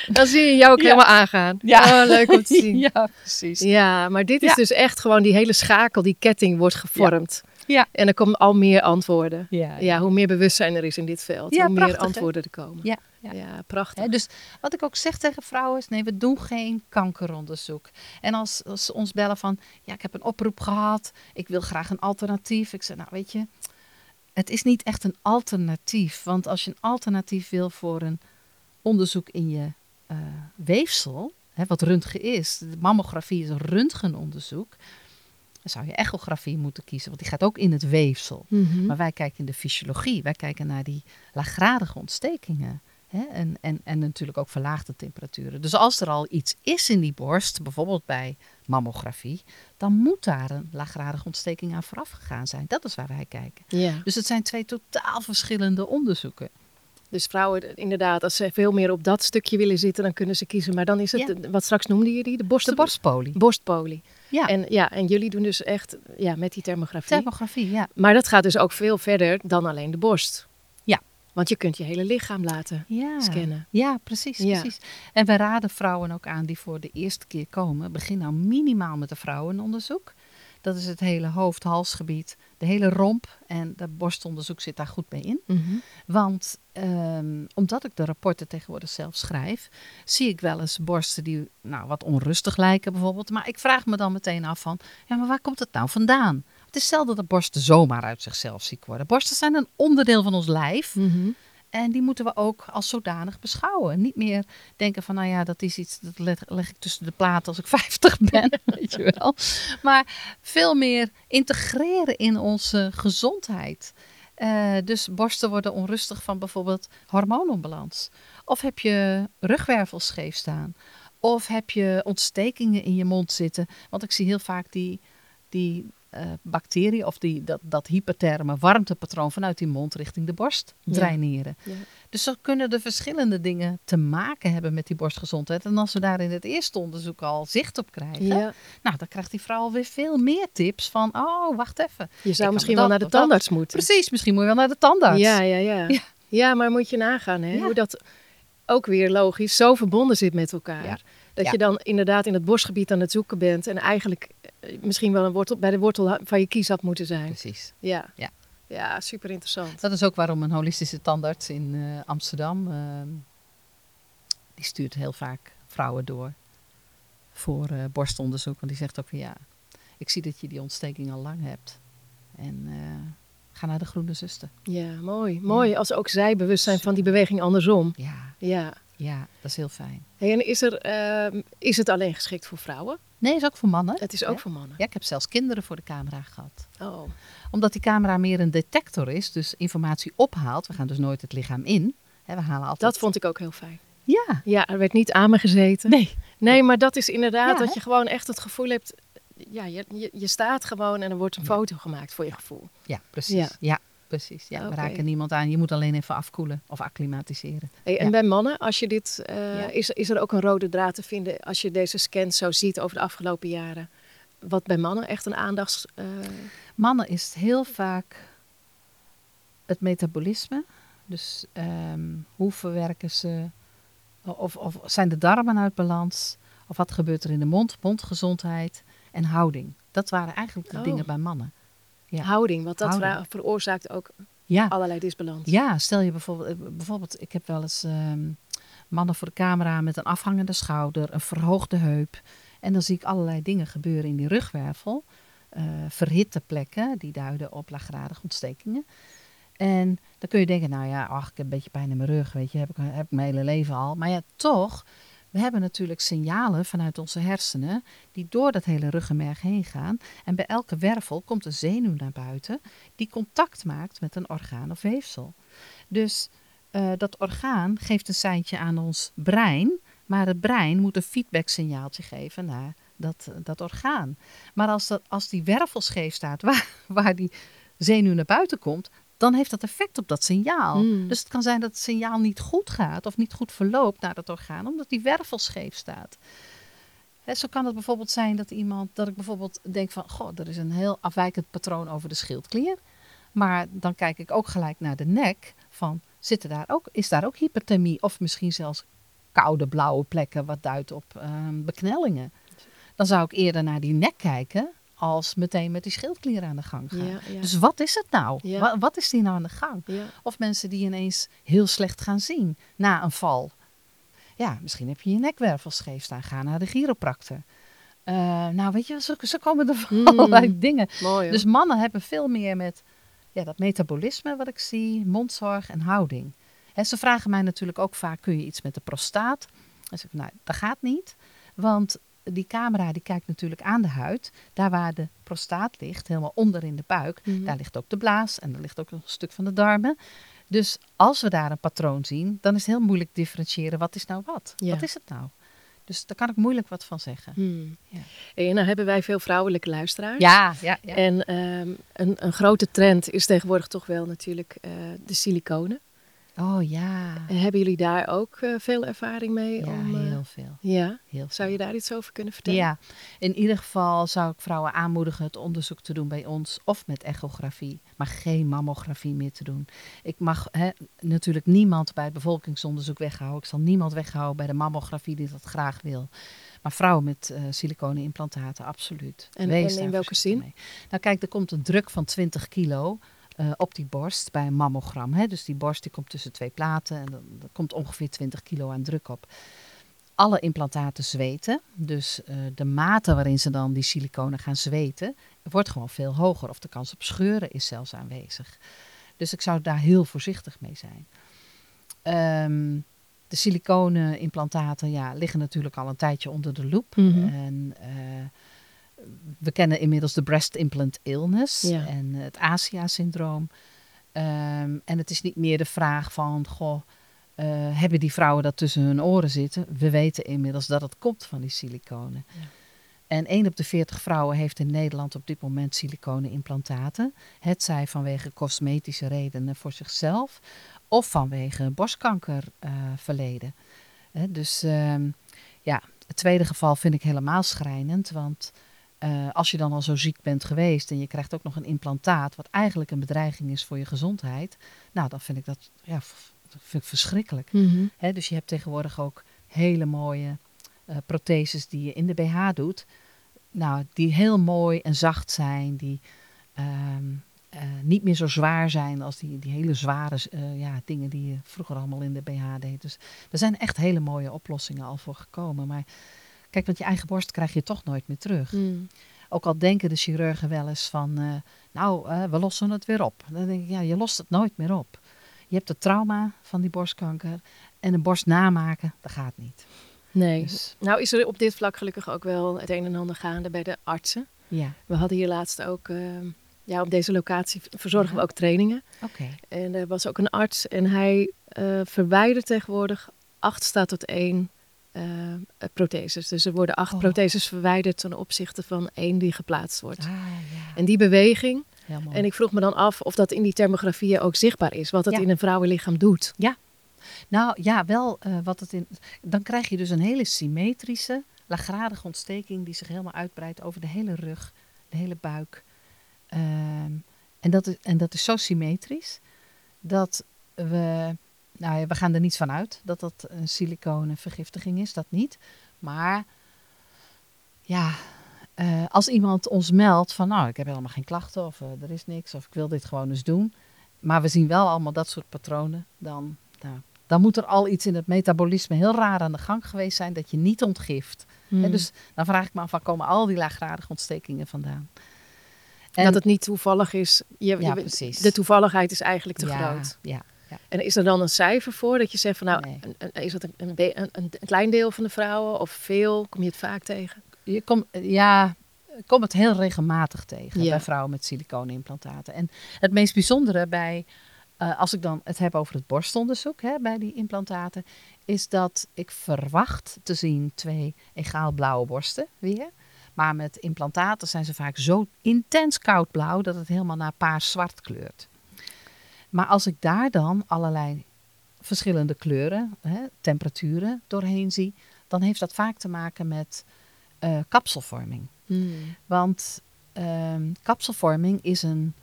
Dan zie je jou ook Ja. helemaal aangaan. Ja. Oh, leuk om te zien. ja, precies. Ja, maar dit is Ja. dus echt gewoon die hele schakel, die ketting wordt gevormd. Ja. En er komen al meer antwoorden. Ja, Ja, hoe meer bewustzijn er is in dit veld, hoe meer hè? antwoorden er komen. Ja, ja. ja. prachtig. Hè, dus wat ik ook zeg tegen vrouwen is: nee, we doen geen kankeronderzoek. En als, als ze ons bellen van: ja, ik heb een oproep gehad, ik wil graag een alternatief. Ik zeg: nou, weet je, het is niet echt een alternatief. Want als je een alternatief wil voor een onderzoek in je eh, weefsel, hè, wat röntgen is, de mammografie is een röntgenonderzoek. Dan zou je echografie moeten kiezen, want die gaat ook in het weefsel. Mhm. Maar wij kijken in de fysiologie, wij kijken naar die laaggradige ontstekingen. Hè? En, en, en natuurlijk ook verlaagde temperaturen. Dus als er al iets is in die borst, bijvoorbeeld bij mammografie, dan moet daar een laaggradige ontsteking aan vooraf gegaan zijn. Dat is waar wij kijken. Ja. Dus het zijn twee totaal verschillende onderzoeken. Dus vrouwen, inderdaad, als ze veel meer op dat stukje willen zitten, dan kunnen ze kiezen. Maar dan is het, Ja. wat straks noemde je die? De, borst, De borstpolie. borstpolie. Ja, En, ja, en jullie doen dus echt ja, met die thermografie. thermografie, ja. Maar dat gaat dus ook veel verder dan alleen de borst. Ja. Want je kunt je hele lichaam laten Ja. scannen. Ja, precies, Ja. precies. En wij raden vrouwen ook aan die voor de eerste keer komen. Begin nou minimaal met een vrouwenonderzoek. Dat is het hele hoofd-halsgebied, de hele romp. En dat borstonderzoek zit daar goed mee in. Mhm. Want ehm, omdat ik de rapporten tegenwoordig zelf schrijf, zie ik wel eens borsten die nou, wat onrustig lijken bijvoorbeeld. Maar ik vraag me dan meteen af van, ja, maar waar komt het nou vandaan? Het is zelden dat borsten zomaar uit zichzelf ziek worden. Borsten zijn een onderdeel van ons lijf. Mhm. En die moeten we ook als zodanig beschouwen. Niet meer denken van, nou ja, dat is iets, dat leg, ik tussen de platen als ik 50 ben, weet je wel. Maar veel meer integreren in onze gezondheid. Eh, dus borsten worden onrustig van bijvoorbeeld hormoononbalans. Of heb je rugwervels scheef staan. Of heb je ontstekingen in je mond zitten. Want ik zie heel vaak die, die eh, bacteriën of die, dat, dat hypertherme warmtepatroon vanuit die mond richting de borst draineren. Ja. Dus zo kunnen er verschillende dingen te maken hebben met die borstgezondheid. En als we daar in het eerste onderzoek al zicht op krijgen, Ja. nou, dan krijgt die vrouw alweer veel meer tips van, oh, wacht even. Je zou misschien wel naar de dat. tandarts moeten. Precies, misschien moet je wel naar de tandarts. Ja, ja, ja, Ja. maar moet je nagaan hè, hoe dat ook weer logisch zo verbonden zit met elkaar. Dat je dan inderdaad in het borstgebied aan het zoeken bent en eigenlijk misschien wel een wortel, bij de wortel van je kies had moeten zijn. Precies. Ja, Ja. ja super interessant. Dat is ook waarom een holistische tandarts in eh, Amsterdam, eh, die stuurt heel vaak vrouwen door voor eh, borstonderzoek. Want die zegt ook van ja, ik zie dat je die ontsteking al lang hebt. En eh, ga naar de groene zuster. Ja, mooi. Mooi als ook zij bewust zijn van die beweging andersom. Ja, Ja. ja, dat is heel fijn. Hey, en is, er, ehm, is het alleen geschikt voor vrouwen? Nee, is ook voor mannen. Het is ook Ja. voor mannen. Ja, ik heb zelfs kinderen voor de camera gehad. Oh. Omdat die camera meer een detector is, dus informatie ophaalt. We gaan dus nooit het lichaam in. Hè, we halen altijd... Dat vond ik ook heel fijn. Ja. Ja, er werd niet aan me gezeten. Nee. Nee, maar dat is inderdaad Ja, dat je gewoon echt het gevoel hebt. Ja, je, je, je staat gewoon en er wordt een foto gemaakt voor je gevoel. Ja, precies. Ja. Precies. Ja. We raken niemand aan. Je moet alleen even afkoelen of acclimatiseren. Hey, en Ja. bij mannen, als je dit, eh, Ja. is, is er ook een rode draad te vinden als je deze scans zo ziet over de afgelopen jaren? Wat bij mannen echt een aandachts. eh, Mannen is het heel vaak het metabolisme. Dus ehm, hoe verwerken ze, of, of zijn de darmen uit balans? Of wat gebeurt er in de mond, mondgezondheid en houding? Dat waren eigenlijk de Oh. dingen bij mannen. Ja. houding, want dat Houding. veroorzaakt ook Ja, allerlei disbalans. ja stel je bijvoorbeeld, eh, bijvoorbeeld ik heb wel eens ehm, mannen voor de camera met een afhangende schouder, een verhoogde heup. En dan zie ik allerlei dingen gebeuren in die rugwervel. eh, verhitte plekken, die duiden op laaggradige ontstekingen. En dan kun je denken, nou ja, ach, ik heb een beetje pijn in mijn rug, weet je, heb ik, heb ik mijn hele leven al. Maar ja, toch, we hebben natuurlijk signalen vanuit onze hersenen die door dat hele ruggenmerg heen gaan. En bij elke wervel komt een zenuw naar buiten die contact maakt met een orgaan of weefsel. Dus eh, dat orgaan geeft een seintje aan ons brein, maar het brein moet een feedbacksignaaltje geven naar dat, eh, dat orgaan. Maar als, dat, als die wervel scheef staat waar, waar die zenuw naar buiten komt, dan heeft dat effect op dat signaal. Mm. Dus het kan zijn dat het signaal niet goed gaat of niet goed verloopt naar dat orgaan, omdat die wervel scheef staat. Zo kan het bijvoorbeeld zijn dat iemand, dat ik bijvoorbeeld denk van, goh, er is een heel afwijkend patroon over de schildklier. Maar dan kijk ik ook gelijk naar de nek van, zitten daar ook, is daar ook hyperthermie of misschien zelfs koude blauwe plekken wat duidt op ehm, beknellingen. Dan zou ik eerder naar die nek kijken als meteen met die schildklier aan de gang gaan. Ja, ja. Dus wat is het nou? Ja. Wa- wat is die nou aan de gang? Of mensen die ineens heel slecht gaan zien na een val. Ja, misschien heb je je nekwervel scheef staan. Ga naar de chiropractor. Eh, nou, weet je, zo komen er van Mm. allerlei dingen. Mooi. Dus mannen hebben veel meer met ja, dat metabolisme wat ik zie, mondzorg en houding. Hè, ze vragen mij natuurlijk ook vaak, kun je iets met de prostaat? Dan zeg ik, nou, dat gaat niet. Want die camera die kijkt natuurlijk aan de huid. Daar waar de prostaat ligt, helemaal onder in de buik, Mhm. daar ligt ook de blaas en daar ligt ook een stuk van de darmen. Dus als we daar een patroon zien, dan is het heel moeilijk differentiëren wat is nou wat. Ja. Wat is het nou? Dus daar kan ik moeilijk wat van zeggen. Hmm. Ja. En nou hebben wij veel vrouwelijke luisteraars. Ja, ja, ja. En ehm, een, een grote trend is tegenwoordig toch wel natuurlijk eh, de siliconen. Oh ja. En hebben jullie daar ook eh, veel ervaring mee? Ja, om, eh, heel veel. ja. Heel Zou je daar iets over kunnen vertellen? Ja, in ieder geval zou ik vrouwen aanmoedigen het onderzoek te doen bij ons of met echografie, maar geen mammografie meer te doen. Ik mag hè, natuurlijk niemand bij het bevolkingsonderzoek weghouden. Ik zal niemand weghouden bij de mammografie die dat graag wil. Maar vrouwen met eh siliconen implantaten, absoluut. En- in welke zin? mee. Nou kijk, er komt een druk van 20 kilo eh, op die borst bij een mammogram. Hè? Dus die borst die komt tussen twee platen en dan, dan komt ongeveer 20 kilo aan druk op alle implantaten zweten. Dus eh, de mate waarin ze dan die siliconen gaan zweten, wordt gewoon veel hoger. Of de kans op scheuren is zelfs aanwezig. Dus ik zou daar heel voorzichtig mee zijn. Ehm, de siliconen implantaten ja, liggen natuurlijk al een tijdje onder de loep. Mhm. En eh, we kennen inmiddels de breast implant illness Ja. en het ASIA-syndroom. Ehm, en het is niet meer de vraag van, goh, eh, hebben die vrouwen dat tussen hun oren zitten? We weten inmiddels dat het komt van die siliconen. Ja. En 1 op de 40 vrouwen heeft in Nederland op dit moment siliconen implantaten. Het zij vanwege cosmetische redenen voor zichzelf of vanwege borstkankerverleden. dus ehm, ja, het tweede geval vind ik helemaal schrijnend. Want eh, als je dan al zo ziek bent geweest en je krijgt ook nog een implantaat, wat eigenlijk een bedreiging is voor je gezondheid. Nou, dan vind ik dat, ja, dat vind ik verschrikkelijk. Mhm. Dus je hebt tegenwoordig ook hele mooie eh, protheses die je in de BH doet. Nou, die heel mooi en zacht zijn, die ehm, eh, niet meer zo zwaar zijn als die, die hele zware ja, dingen die je vroeger allemaal in de BH deed. Dus er zijn echt hele mooie oplossingen al voor gekomen. Maar kijk, want je eigen borst krijg je toch nooit meer terug. Mm. Ook al denken de chirurgen wel eens van, eh, nou, eh, we lossen het weer op. Dan denk ik, ja, je lost het nooit meer op. Je hebt het trauma van die borstkanker en een borst namaken, dat gaat niet. Nee. Dus Nou is er op dit vlak gelukkig ook wel het een en ander gaande bij de artsen. ja, We hadden hier laatst ook, ehm, ja, op deze locatie verzorgen we ook trainingen. oké. En er was ook een arts en hij eh, verwijdert tegenwoordig acht staat tot één eh, protheses. Dus er worden acht Oh. protheses verwijderd ten opzichte van één die geplaatst wordt. Ah, ja. En die beweging, en ik vroeg me dan af of dat in die thermografieën ook zichtbaar is, wat dat Ja. in een vrouwenlichaam doet. Nou ja, wel eh, wat het in. Dan krijg je dus een hele symmetrische, laaggradige ontsteking die zich helemaal uitbreidt over de hele rug, de hele buik. Ehm, en, dat is, en dat is zo symmetrisch dat we. Nou ja, we gaan er niet van uit dat dat een siliconenvergiftiging is, dat niet. Maar ja, eh, als iemand ons meldt van nou, ik heb helemaal geen klachten of eh, er is niks of ik wil dit gewoon eens doen. maar we zien wel allemaal dat soort patronen. Dan, nou, dan moet er al iets in het metabolisme heel raar aan de gang geweest zijn dat je niet ontgift. Hmm. Hè, dus dan vraag ik me af, waar komen al die laaggradige ontstekingen vandaan? En- dat het niet toevallig is. Je, Ja, je- precies. De toevalligheid is eigenlijk te ja, groot. Ja, ja. En is er dan een cijfer voor dat je zegt van nou, Nee. een- is dat een, een, een, klein deel van de vrouwen of veel? Kom je het vaak tegen? Je ja, ik kom het heel regelmatig tegen Ja. bij vrouwen met siliconimplantaten. En het meest bijzondere bij, eh, als ik dan het heb over het borstonderzoek hè, bij die implantaten, is dat ik verwacht te zien twee egaal blauwe borsten weer. Maar met implantaten zijn ze vaak zo intens koudblauw dat het helemaal naar paars-zwart kleurt. Maar als ik daar dan allerlei verschillende kleuren, hè, temperaturen doorheen zie, dan heeft dat vaak te maken met eh, kapselvorming. Want ehm, kapselvorming is een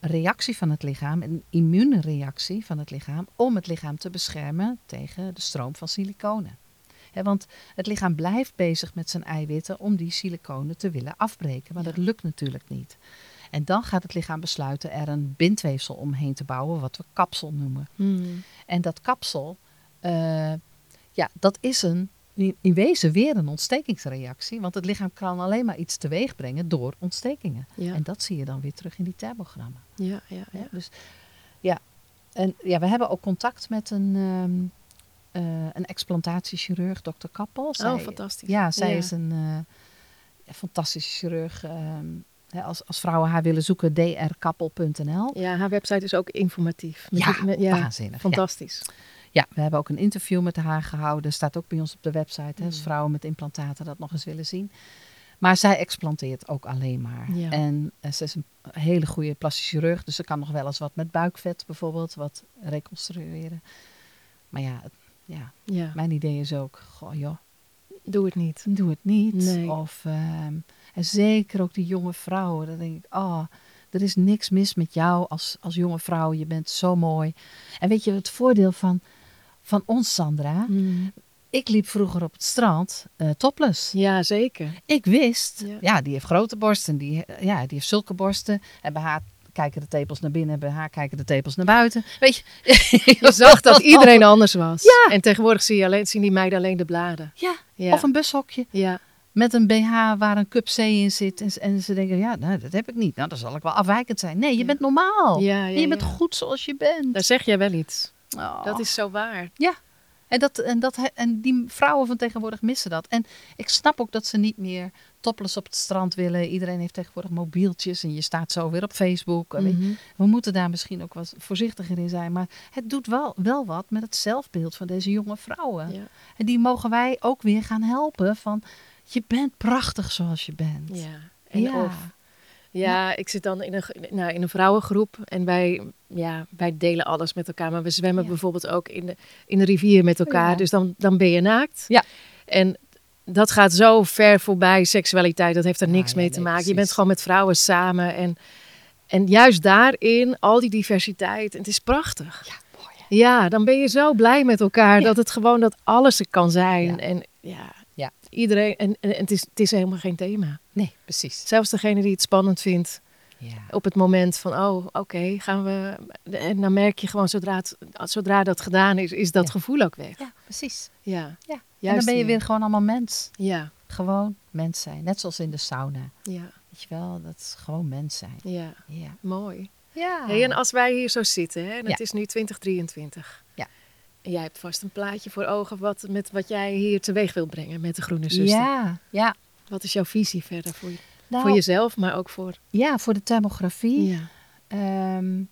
reactie van het lichaam, een immuunreactie van het lichaam, om het lichaam te beschermen tegen de stroom van siliconen. Want het lichaam blijft bezig met zijn eiwitten om die siliconen te willen afbreken, maar dat lukt natuurlijk niet. En dan gaat het lichaam besluiten er een bindweefsel omheen te bouwen, wat we kapsel noemen. Hmm. En dat kapsel, eh, ja, dat is een, in wezen weer een ontstekingsreactie. Want het lichaam kan alleen maar iets teweeg brengen door ontstekingen. Ja. En dat zie je dan weer terug in die thermogrammen. Ja, ja, ja. Dus ja, en ja, we hebben ook contact met een, ehm, eh, een explantatiechirurg, dokter Kappel. Oh, fantastisch. Ja, zij Ja. is een eh, fantastische chirurg. ehm, als, als vrouwen haar willen zoeken, drkappel.nl. Ja, haar website is ook informatief. Met Ja, die- met- ja waanzinnig. Fantastisch. Ja, we hebben ook een interview met haar gehouden. Staat ook bij ons op de website. Hè, als Mm. vrouwen met implantaten dat nog eens willen zien. Maar zij explanteert ook alleen maar. Ja. En eh, ze is een hele goede plastic chirurg. Dus ze kan nog wel eens wat met buikvet bijvoorbeeld. Wat reconstrueren. Maar ja, het- ja Ja, mijn idee is ook. Goh joh, doe het niet. doe het niet. Nee. Of, ehm, en zeker ook die jonge vrouwen. Dan denk ik, oh, er is niks mis met jou als, als jonge vrouw. Je bent zo mooi. En weet je, het voordeel van, van ons, Sandra. Hmm. Ik liep vroeger op het strand eh, topless. Ja, zeker. Ik wist, Ja. ja. die heeft grote borsten. Die, ja, die heeft zulke borsten. En bij haar kijken de tepels naar binnen. En bij haar kijken de tepels naar buiten. Weet je? Je zag dat iedereen anders was. Ja. En tegenwoordig zie je alleen, zien die meiden alleen de bladen. Ja, Ja. of een bushokje. ja. Met een BH waar een cup C in zit. En, ze- en ze denken, ja, nou, dat heb ik niet. Nou, dan zal ik wel afwijkend zijn. Nee, je Ja. bent normaal. Ja, En ja, je bent ja. goed zoals je bent. Daar zeg jij wel iets. Oh. Dat is zo waar. En, dat, en, dat, en die vrouwen van tegenwoordig missen dat. En ik snap ook dat ze niet meer topless op het strand willen. Iedereen heeft tegenwoordig mobieltjes en je staat zo weer op Facebook. Mhm. We moeten daar misschien ook wat voorzichtiger in zijn. Maar het doet wel, wel wat met het zelfbeeld van deze jonge vrouwen. Ja. En die mogen wij ook weer gaan helpen van... Je bent prachtig zoals je bent. Ja. En Ja. of. Ja, ik zit dan in een, nou, in een vrouwengroep en wij, ja, wij delen alles met elkaar. Maar we zwemmen Ja. bijvoorbeeld ook in de, in de rivier met elkaar. Ja. Dus dan, dan ben je naakt. Ja. En dat gaat zo ver voorbij seksualiteit. Dat heeft er niks mee nee, te maken. Je bent gewoon met vrouwen samen. En, en juist daarin, al die diversiteit. En het is prachtig. Ja, mooi. Ja, dan ben je zo blij met elkaar dat het gewoon dat alles er kan zijn. En Ja. Iedereen. En, en het, is, het is helemaal geen thema. Nee, precies. Zelfs degene die het spannend vindt Ja. op het moment van, oh, oké, gaan we. En dan merk je gewoon zodra, het, zodra dat gedaan is, is dat Ja. gevoel ook weg. ja, precies. Ja, Ja. en Juist dan ben je weer gewoon allemaal mens. ja, Gewoon mens zijn. Net zoals in de sauna. ja, Weet je wel, dat is gewoon mens zijn. ja. Ja. Mooi. Ja. Hey, en als wij hier zo zitten, hè, en het is nu 2023. Ja. Jij hebt vast een plaatje voor ogen wat, met wat jij hier teweeg wilt brengen met de Groene Zuster. ja, ja. Wat is jouw visie verder voor, je, Nou, voor jezelf, maar ook voor... Ja, voor de thermografie. Ja. Ehm,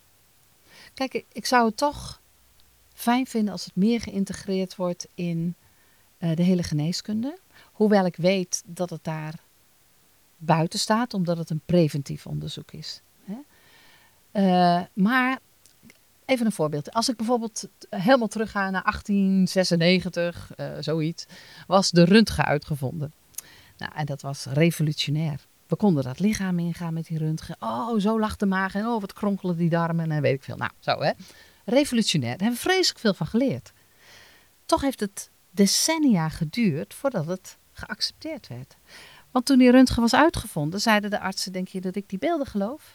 kijk, ik, ik zou het toch fijn vinden als het meer geïntegreerd wordt in eh, de hele geneeskunde. Hoewel ik weet dat het daar buiten staat, omdat het een preventief onderzoek is. Hè? Eh, maar even een voorbeeld. Als ik bijvoorbeeld helemaal terugga naar 1896, eh, zoiets, was de röntgen uitgevonden. Nou, en dat was revolutionair. We konden dat lichaam ingaan met die röntgen. Oh, zo lag de maag en oh, wat kronkelen die darmen en weet ik veel. Nou, zo hè. Revolutionair. Daar hebben we vreselijk veel van geleerd. Toch heeft het decennia geduurd voordat het geaccepteerd werd. Want toen die röntgen was uitgevonden, zeiden de artsen, denk je dat ik die beelden geloof?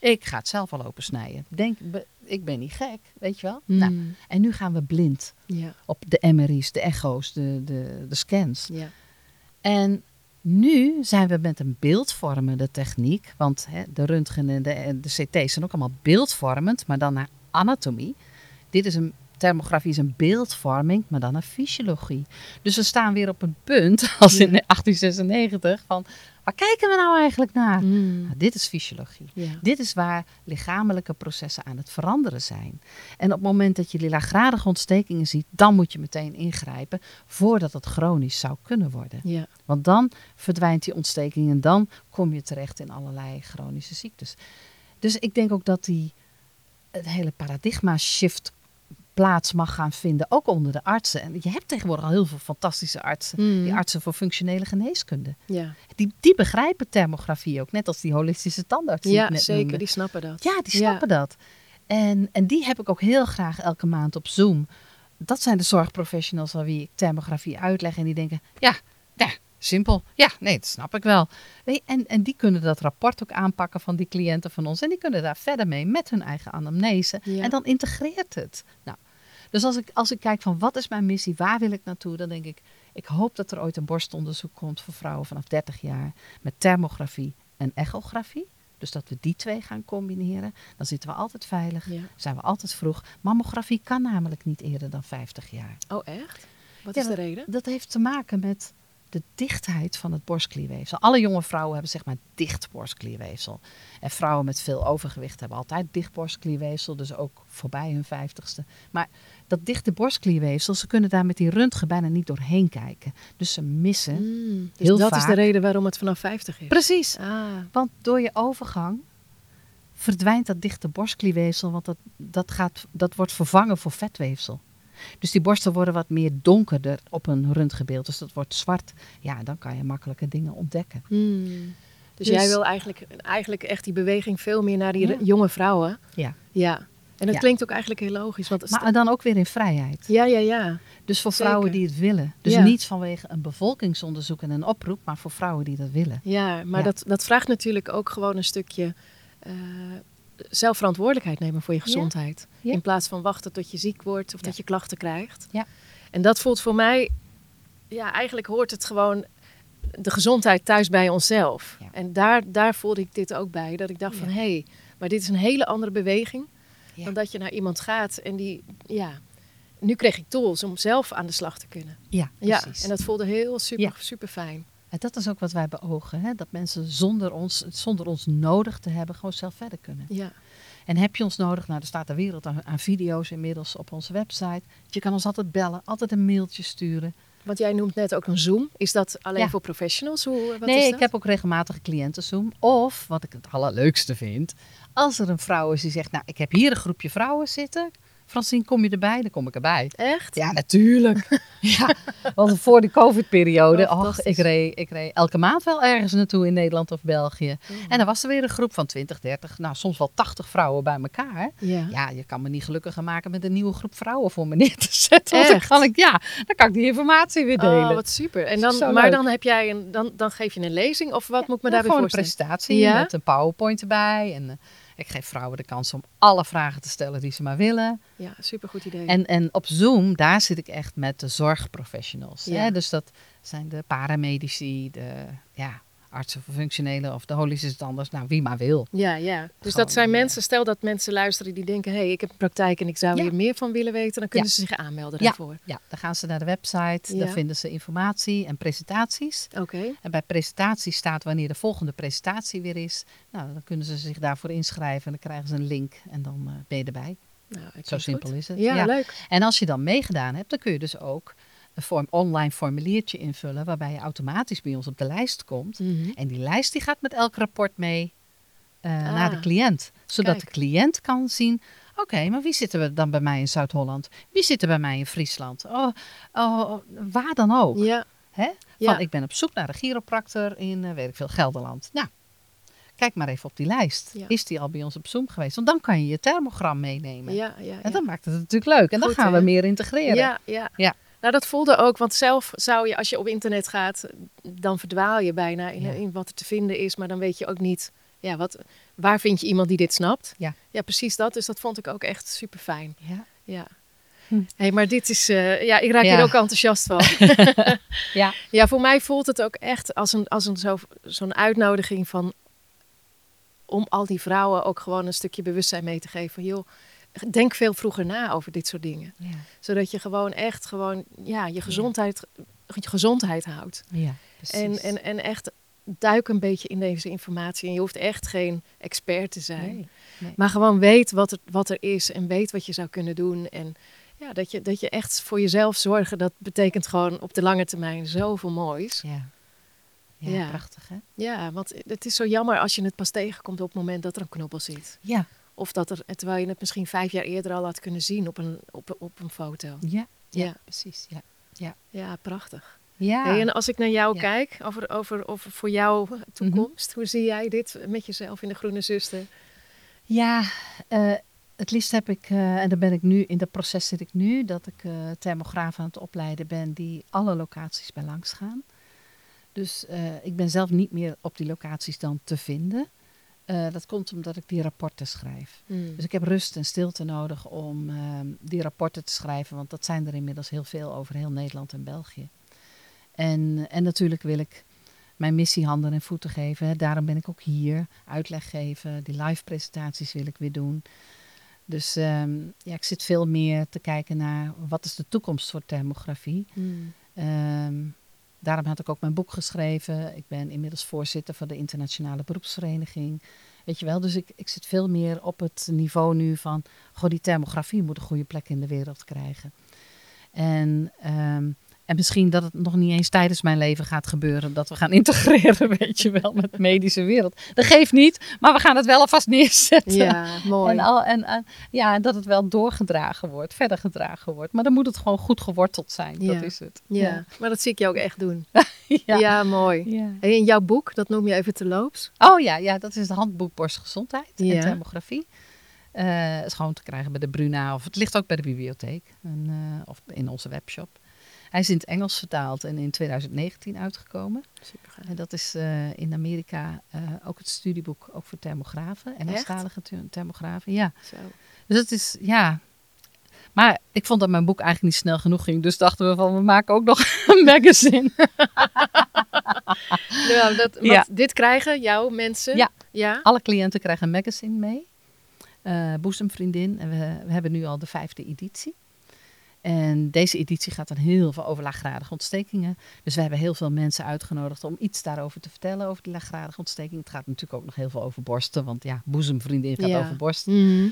Ik ga het zelf al opensnijden. Denk, be- ik ben niet gek, weet je wel. Mm. Nou, en nu gaan we blind Ja, op de MRI's, de echo's, de, de, de scans. ja. En nu zijn we met een beeldvormende techniek, want hè, de röntgen en de, en de CT's zijn ook allemaal beeldvormend, maar dan naar anatomie. Dit is een thermografie is een beeldvorming, maar dan naar fysiologie. Dus we staan weer op een punt, als in Ja. 1896, van waar kijken we nou eigenlijk naar? Mm. Nou, dit is fysiologie. Ja. Dit is waar lichamelijke processen aan het veranderen zijn. En op het moment dat je die laaggradige ontstekingen ziet, dan moet je meteen ingrijpen voordat het chronisch zou kunnen worden. Ja. Want dan verdwijnt die ontsteking en dan kom je terecht in allerlei chronische ziektes. Dus ik denk ook dat die het hele paradigma shift plaats mag gaan vinden, ook onder de artsen. En je hebt tegenwoordig al heel veel fantastische artsen, Mm. die artsen voor functionele geneeskunde. Ja, Die, die begrijpen thermografie ook, net als die holistische tandarts ja zeker. noemde. Die snappen dat. Ja, die Ja. snappen dat. En, en die heb ik ook heel graag elke maand op Zoom. Dat zijn de zorgprofessionals aan wie ik thermografie uitleg. En die denken, ja, ja simpel. Ja, nee, dat snap ik wel. En, en die kunnen dat rapport ook aanpakken van die cliënten van ons. En die kunnen daar verder mee met hun eigen anamnese. Ja. En dan integreert het. Nou, dus als ik, als ik kijk van wat is mijn missie, waar wil ik naartoe, dan denk ik, ik hoop dat er ooit een borstonderzoek komt voor vrouwen vanaf 30 jaar met thermografie en echografie. Dus dat we die twee gaan combineren. Dan zitten we altijd veilig, Ja. zijn we altijd vroeg. Mammografie kan namelijk niet eerder dan 50 jaar. Oh, echt? Wat Ja, is de reden? Dat heeft te maken met de dichtheid van het borstklierweefsel. Alle jonge vrouwen hebben zeg maar dicht borstklierweefsel. En vrouwen met veel overgewicht hebben altijd dicht borstklierweefsel, dus ook voorbij hun vijftigste. Maar dat dichte borstklierweefsel, ze kunnen daar met die röntgen bijna niet doorheen kijken. Dus ze missen. Mm, dus Heel dat is de reden waarom het vanaf 50 is. Precies. Ah, Want door je overgang verdwijnt dat dichte borstklierweefsel, want dat, dat, gaat, dat wordt vervangen voor vetweefsel. Dus die borsten worden wat meer donkerder op een röntgenbeeld. Dus dat wordt zwart. Ja, dan kan je makkelijke dingen ontdekken. mm. Dus, Dus- jij wil eigenlijk, eigenlijk echt die beweging veel meer naar die Ja. jonge vrouwen. Ja. Ja. En dat Ja. klinkt ook eigenlijk heel logisch. Want Maar dan ook weer in vrijheid. ja, ja, ja. Dus voor Zeker. vrouwen die het willen. Dus Ja. niet vanwege een bevolkingsonderzoek en een oproep, maar voor vrouwen die dat willen. Ja, maar. Dat, dat vraagt natuurlijk ook gewoon een stukje eh, zelfverantwoordelijkheid nemen voor je Ja. gezondheid. Ja. In plaats van wachten tot je ziek wordt of Ja. dat je klachten krijgt. Ja. En dat voelt voor mij, ja, eigenlijk hoort het gewoon de gezondheid thuis bij onszelf. Ja. En daar, daar voelde ik dit ook bij. Dat ik dacht Ja. van, hé, hey, maar dit is een hele andere beweging Ja. dan dat je naar iemand gaat en die, ja... Nu kreeg ik tools om zelf aan de slag te kunnen. Ja, Ja, precies. en dat voelde heel super, Ja. super fijn. En dat is ook wat wij beogen. Hè? Dat mensen zonder ons, zonder ons nodig te hebben, gewoon zelf verder kunnen. Ja. En heb je ons nodig? Nou, er staat de wereld aan, aan video's inmiddels op onze website. Je kan ons altijd bellen, altijd een mailtje sturen. Want jij noemt net ook een Zoom. Is dat alleen Ja. voor professionals? Hoe, wat nee, is ik dat? heb ook regelmatig cliëntenzoom. Of, wat ik het allerleukste vind, als er een vrouw is die zegt, nou, ik heb hier een groepje vrouwen zitten. Francine, kom je erbij? Dan kom ik erbij. Echt? Ja, natuurlijk. ja, want voor die COVID-periode, Oh, och, ik, reed, ik reed elke maand wel ergens naartoe in Nederland of België. Mm. En dan was er weer een groep van 20, 30, nou soms wel 80 vrouwen bij elkaar. Ja. Ja, je kan me niet gelukkiger maken met een nieuwe groep vrouwen voor me neer te zetten. Want dan kan ik, ja, dan kan ik die informatie weer delen. Oh, wat super. En dan, maar leuk. dan, heb jij een, dan, dan geef je een lezing of wat moet ik me daarbij gewoon een voorstellen? presentatie Ja? met een PowerPoint erbij. En eh, ik geef vrouwen de kans om alle vragen te stellen die ze maar willen. Ja, super goed idee. En, en op Zoom, daar zit ik echt met de zorgprofessionals. Ja. Hè? Dus dat zijn de paramedici, de ja, artsen voor functionele of de holistische tandarts. Nou, wie maar wil. ja, ja. Dus Gewoon, dat zijn mensen, stel dat mensen luisteren die denken, hé, hey, ik heb een praktijk en ik zou Ja. hier meer van willen weten, dan kunnen Ja. ze zich aanmelden daarvoor. Ja, dan gaan ze naar de website, daar vinden ze informatie en presentaties. Oké. En bij presentaties staat wanneer de volgende presentatie weer is. Nou, dan kunnen ze zich daarvoor inschrijven en dan krijgen ze een link en dan eh, ben je erbij. Nou, Zo simpel goed. is het. Ja, leuk. En als je dan meegedaan hebt, dan kun je dus ook een vorm, online formuliertje invullen waarbij je automatisch bij ons op de lijst komt. Mhm. En die lijst die gaat met elk rapport mee eh, naar de Ah, cliënt. Zodat kijk. de cliënt kan zien, oké, maar wie zitten we dan bij mij in Zuid-Holland? Wie zit er bij mij in Friesland? Oh, oh, waar dan ook. Ja, Hè? Ja. Van, ik ben op zoek naar een chiropractor in, eh, weet ik veel, Gelderland. Nou, kijk maar even op die lijst. Ja. Is die al bij ons op Zoom geweest? Want dan kan je je thermogram meenemen. ja, ja. En dan maakt het natuurlijk leuk. En dan gaan hè? we meer integreren. Ja, ja. Ja. Nou, dat voelde ook, want zelf zou je, als je op internet gaat, dan verdwaal je bijna in, Ja. in wat er te vinden is, maar dan weet je ook niet, ja, wat, waar vind je iemand die dit snapt? Ja. Ja, precies dat. Dus dat vond ik ook echt super fijn. Ja. Ja. Hm. Hey, maar dit is, eh, ja, ik raak Ja. hier ook enthousiast van. Ja. Ja, voor mij voelt het ook echt als een, als een zo, zo'n uitnodiging van om al die vrouwen ook gewoon een stukje bewustzijn mee te geven. Joh, denk veel vroeger na over dit soort dingen. Ja. Zodat je gewoon echt gewoon, ja, je gezondheid, je gezondheid houdt. Ja, precies. En, en, en echt duik een beetje in deze informatie. En je hoeft echt geen expert te zijn. Nee, nee. Maar gewoon weet wat er, wat er is en weet wat je zou kunnen doen. En ja, dat je, dat je echt voor jezelf zorgen, dat betekent gewoon op de lange termijn zoveel moois. Ja. Ja, Ja. prachtig hè? Ja, want het is zo jammer als je het pas tegenkomt op het moment dat er een knobbel zit. Ja. Of dat er, terwijl je het misschien vijf jaar eerder al had kunnen zien op een, op, op een foto. Ja. Ja, Ja. precies. Ja. Ja, prachtig. Ja. Hey, en als ik naar jou Ja. kijk, over, over, over voor jouw toekomst, hoe zie jij dit met jezelf in de Groene Zuster? Ja, eh, het liefst heb ik, eh, en daar ben ik nu, in dat proces zit ik nu, dat ik eh thermograaf aan het opleiden ben die alle locaties bij langs gaan. Dus ik ben zelf niet meer op die locaties dan te vinden. Eh, dat komt omdat ik die rapporten schrijf. Dus ik heb rust en stilte nodig om ehm, die rapporten te schrijven, want dat zijn er inmiddels heel veel over heel Nederland en België. En, en natuurlijk wil ik mijn missie handen en voeten geven. Daarom ben ik ook hier, uitleg geven, die live presentaties wil ik weer doen. Dus ehm, ja, ik zit veel meer te kijken naar wat is de toekomst voor thermografie. Hmm. Ehm, daarom had ik ook mijn boek geschreven. Ik ben inmiddels voorzitter van de Internationale Beroepsvereniging. Weet je wel, dus ik, ik zit veel meer op het niveau nu van... Goh, die thermografie moet een goede plek in de wereld krijgen. En, ehm, en misschien dat het nog niet eens tijdens mijn leven gaat gebeuren... dat we gaan integreren, weet je wel, met de medische wereld. Dat geeft niet, maar we gaan het wel alvast neerzetten. Ja, mooi. En, al, en, en- ja, en dat het wel doorgedragen wordt, verder gedragen wordt. Maar dan moet het gewoon goed geworteld zijn. Ja. Dat is het. ja. maar dat zie ik jou ook echt doen. Ja. Ja, mooi. Ja. Hey, in jouw boek, dat noem je even te loops. Oh ja, ja, dat is het handboek borstgezondheid Ja. en thermografie. Eh is gewoon te krijgen bij de Bruna of het ligt ook bij de bibliotheek en, eh, of in onze webshop. Hij is in het Engels vertaald en in 2019 uitgekomen. Super En dat is eh, in Amerika eh, ook het studieboek ook voor thermografen, Engelstalige ther- thermografen. Ja, Zo. dus het is, ja. Maar ik vond dat mijn boek eigenlijk niet snel genoeg ging. Dus dachten we van, we maken ook nog een magazine. Ja, dat, Ja. Dit krijgen jouw mensen? Ja. Ja? Alle cliënten krijgen een magazine mee. Eh boezemvriendin. En we, we hebben nu al de vijfde editie. En deze editie gaat dan heel veel over laaggradige ontstekingen. Dus we hebben heel veel mensen uitgenodigd om iets daarover te vertellen, over die laaggradige ontsteking. Het gaat natuurlijk ook nog heel veel over borsten, want ja, boezemvriendin gaat Ja. over borst. Mhm.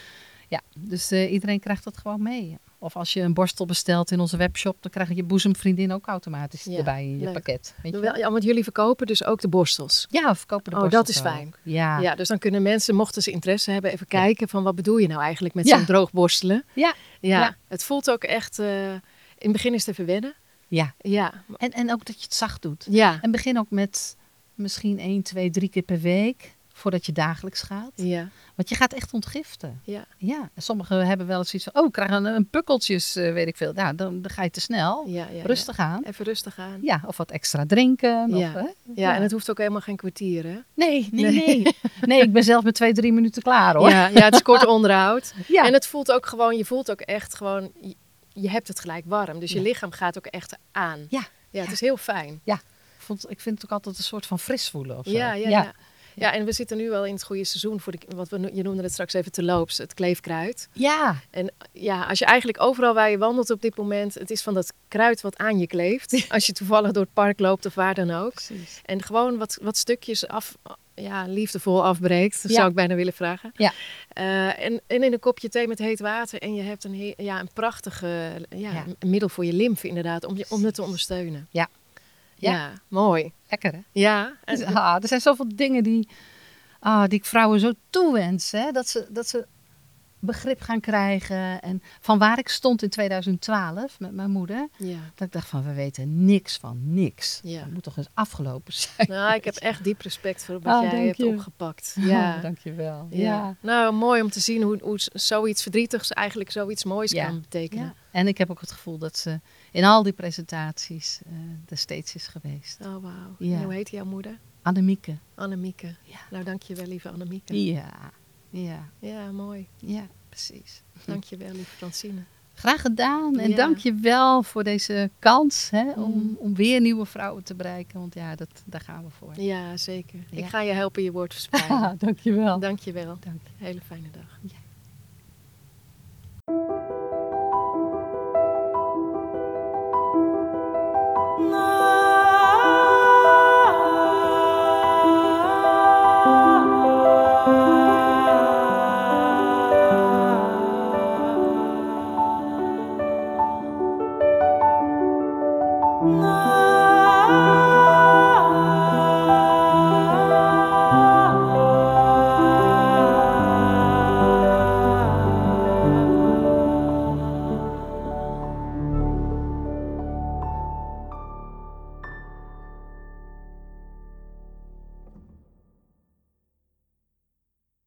Ja, dus eh, iedereen krijgt dat gewoon mee. Of als je een borstel bestelt in onze webshop, dan krijg je je boezemvriendin ook automatisch Ja, erbij in je leuk. pakket. Weet je Wel, ja, want jullie verkopen dus ook de borstels. Ja, verkopen de Oh, borstels dat is ook. fijn. Ja. Ja, dus dan kunnen mensen, mochten ze interesse hebben, even Ja. kijken van wat bedoel je nou eigenlijk met zo'n droog borstelen. Ja. ja. Ja. Het voelt ook echt, eh, in het begin is het even wennen. Ja. Ja, En, en ook dat je het zacht doet. ja, En begin ook met misschien 1, 2, 3 keer per week, voordat je dagelijks gaat. ja, Want je gaat echt ontgiften. ja, Ja, en sommigen hebben wel eens iets van, oh, ik krijg een, een pukkeltjes, eh, weet ik veel. Nou, dan, dan ga je te snel. ja, ja. Rustig aan. ja. Even rustig aan. Ja, of wat extra drinken. Ja. Of, hè? Ja, en het hoeft ook helemaal geen kwartier, hè? Nee, nee, Nee. nee. Nee, ik ben zelf met twee, drie minuten klaar hoor. Ja, ja, het is kort onderhoud. Ja. En het voelt ook gewoon, je voelt ook echt gewoon, je, je hebt het gelijk warm. Dus je Ja. lichaam gaat ook echt aan. Ja. Ja, het is heel fijn. Ik, vond, ik vind het ook altijd een soort van fris voelen of zo. Ja, ja, ja. En we zitten nu wel in het goede seizoen voor de, wat we, je noemde het straks even te loops, het kleefkruid. Ja, En ja, als je eigenlijk overal waar je wandelt op dit moment, het is van dat kruid wat aan je kleeft. Als je toevallig door het park loopt of waar dan ook. precies. En gewoon wat, wat stukjes af, ja, liefdevol afbreekt, Ja. zou ik bijna willen vragen. Ja. Eh, en, en in een kopje thee met heet water. En je hebt een, he- ja, een prachtige ja, Ja. een middel voor je lymfe inderdaad, om, je, om het te ondersteunen. Ja. Ja, Ja. mooi. Lekker hè? Ja, en, Dus, ah, er zijn zoveel dingen die, ah, die ik vrouwen zo toewens. Hè? Dat, ze, dat ze begrip gaan krijgen. En van waar ik stond in 2012 met mijn moeder. ja. Dat ik dacht van, we weten niks van niks. Ja. Dat moet toch eens afgelopen zijn. Nou, ik heb echt diep respect voor wat Ah, jij hebt je. opgepakt. Ja. Oh, dankjewel. Ja. Ja. Nou, mooi om te zien hoe, hoe zoiets verdrietigs eigenlijk zoiets moois kan betekenen. Ja. En ik heb ook het gevoel dat ze in al die presentaties eh er steeds is geweest. Oh, wauw. Ja. En hoe heet jouw moeder? Annemieke. Annemieke. Ja. Nou, dankjewel, lieve Annemieke. Ja, ja, Ja, mooi. ja, precies. Dankjewel, lieve Francine. Graag gedaan en Ja. dank je wel voor deze kans hè, om, Mm. om weer nieuwe vrouwen te bereiken. Want ja, dat, daar gaan we voor. Ja, zeker. Ja. Ik ga je helpen je woord verspreiden. dank je wel. Dankjewel. Dank Hele fijne dag. je.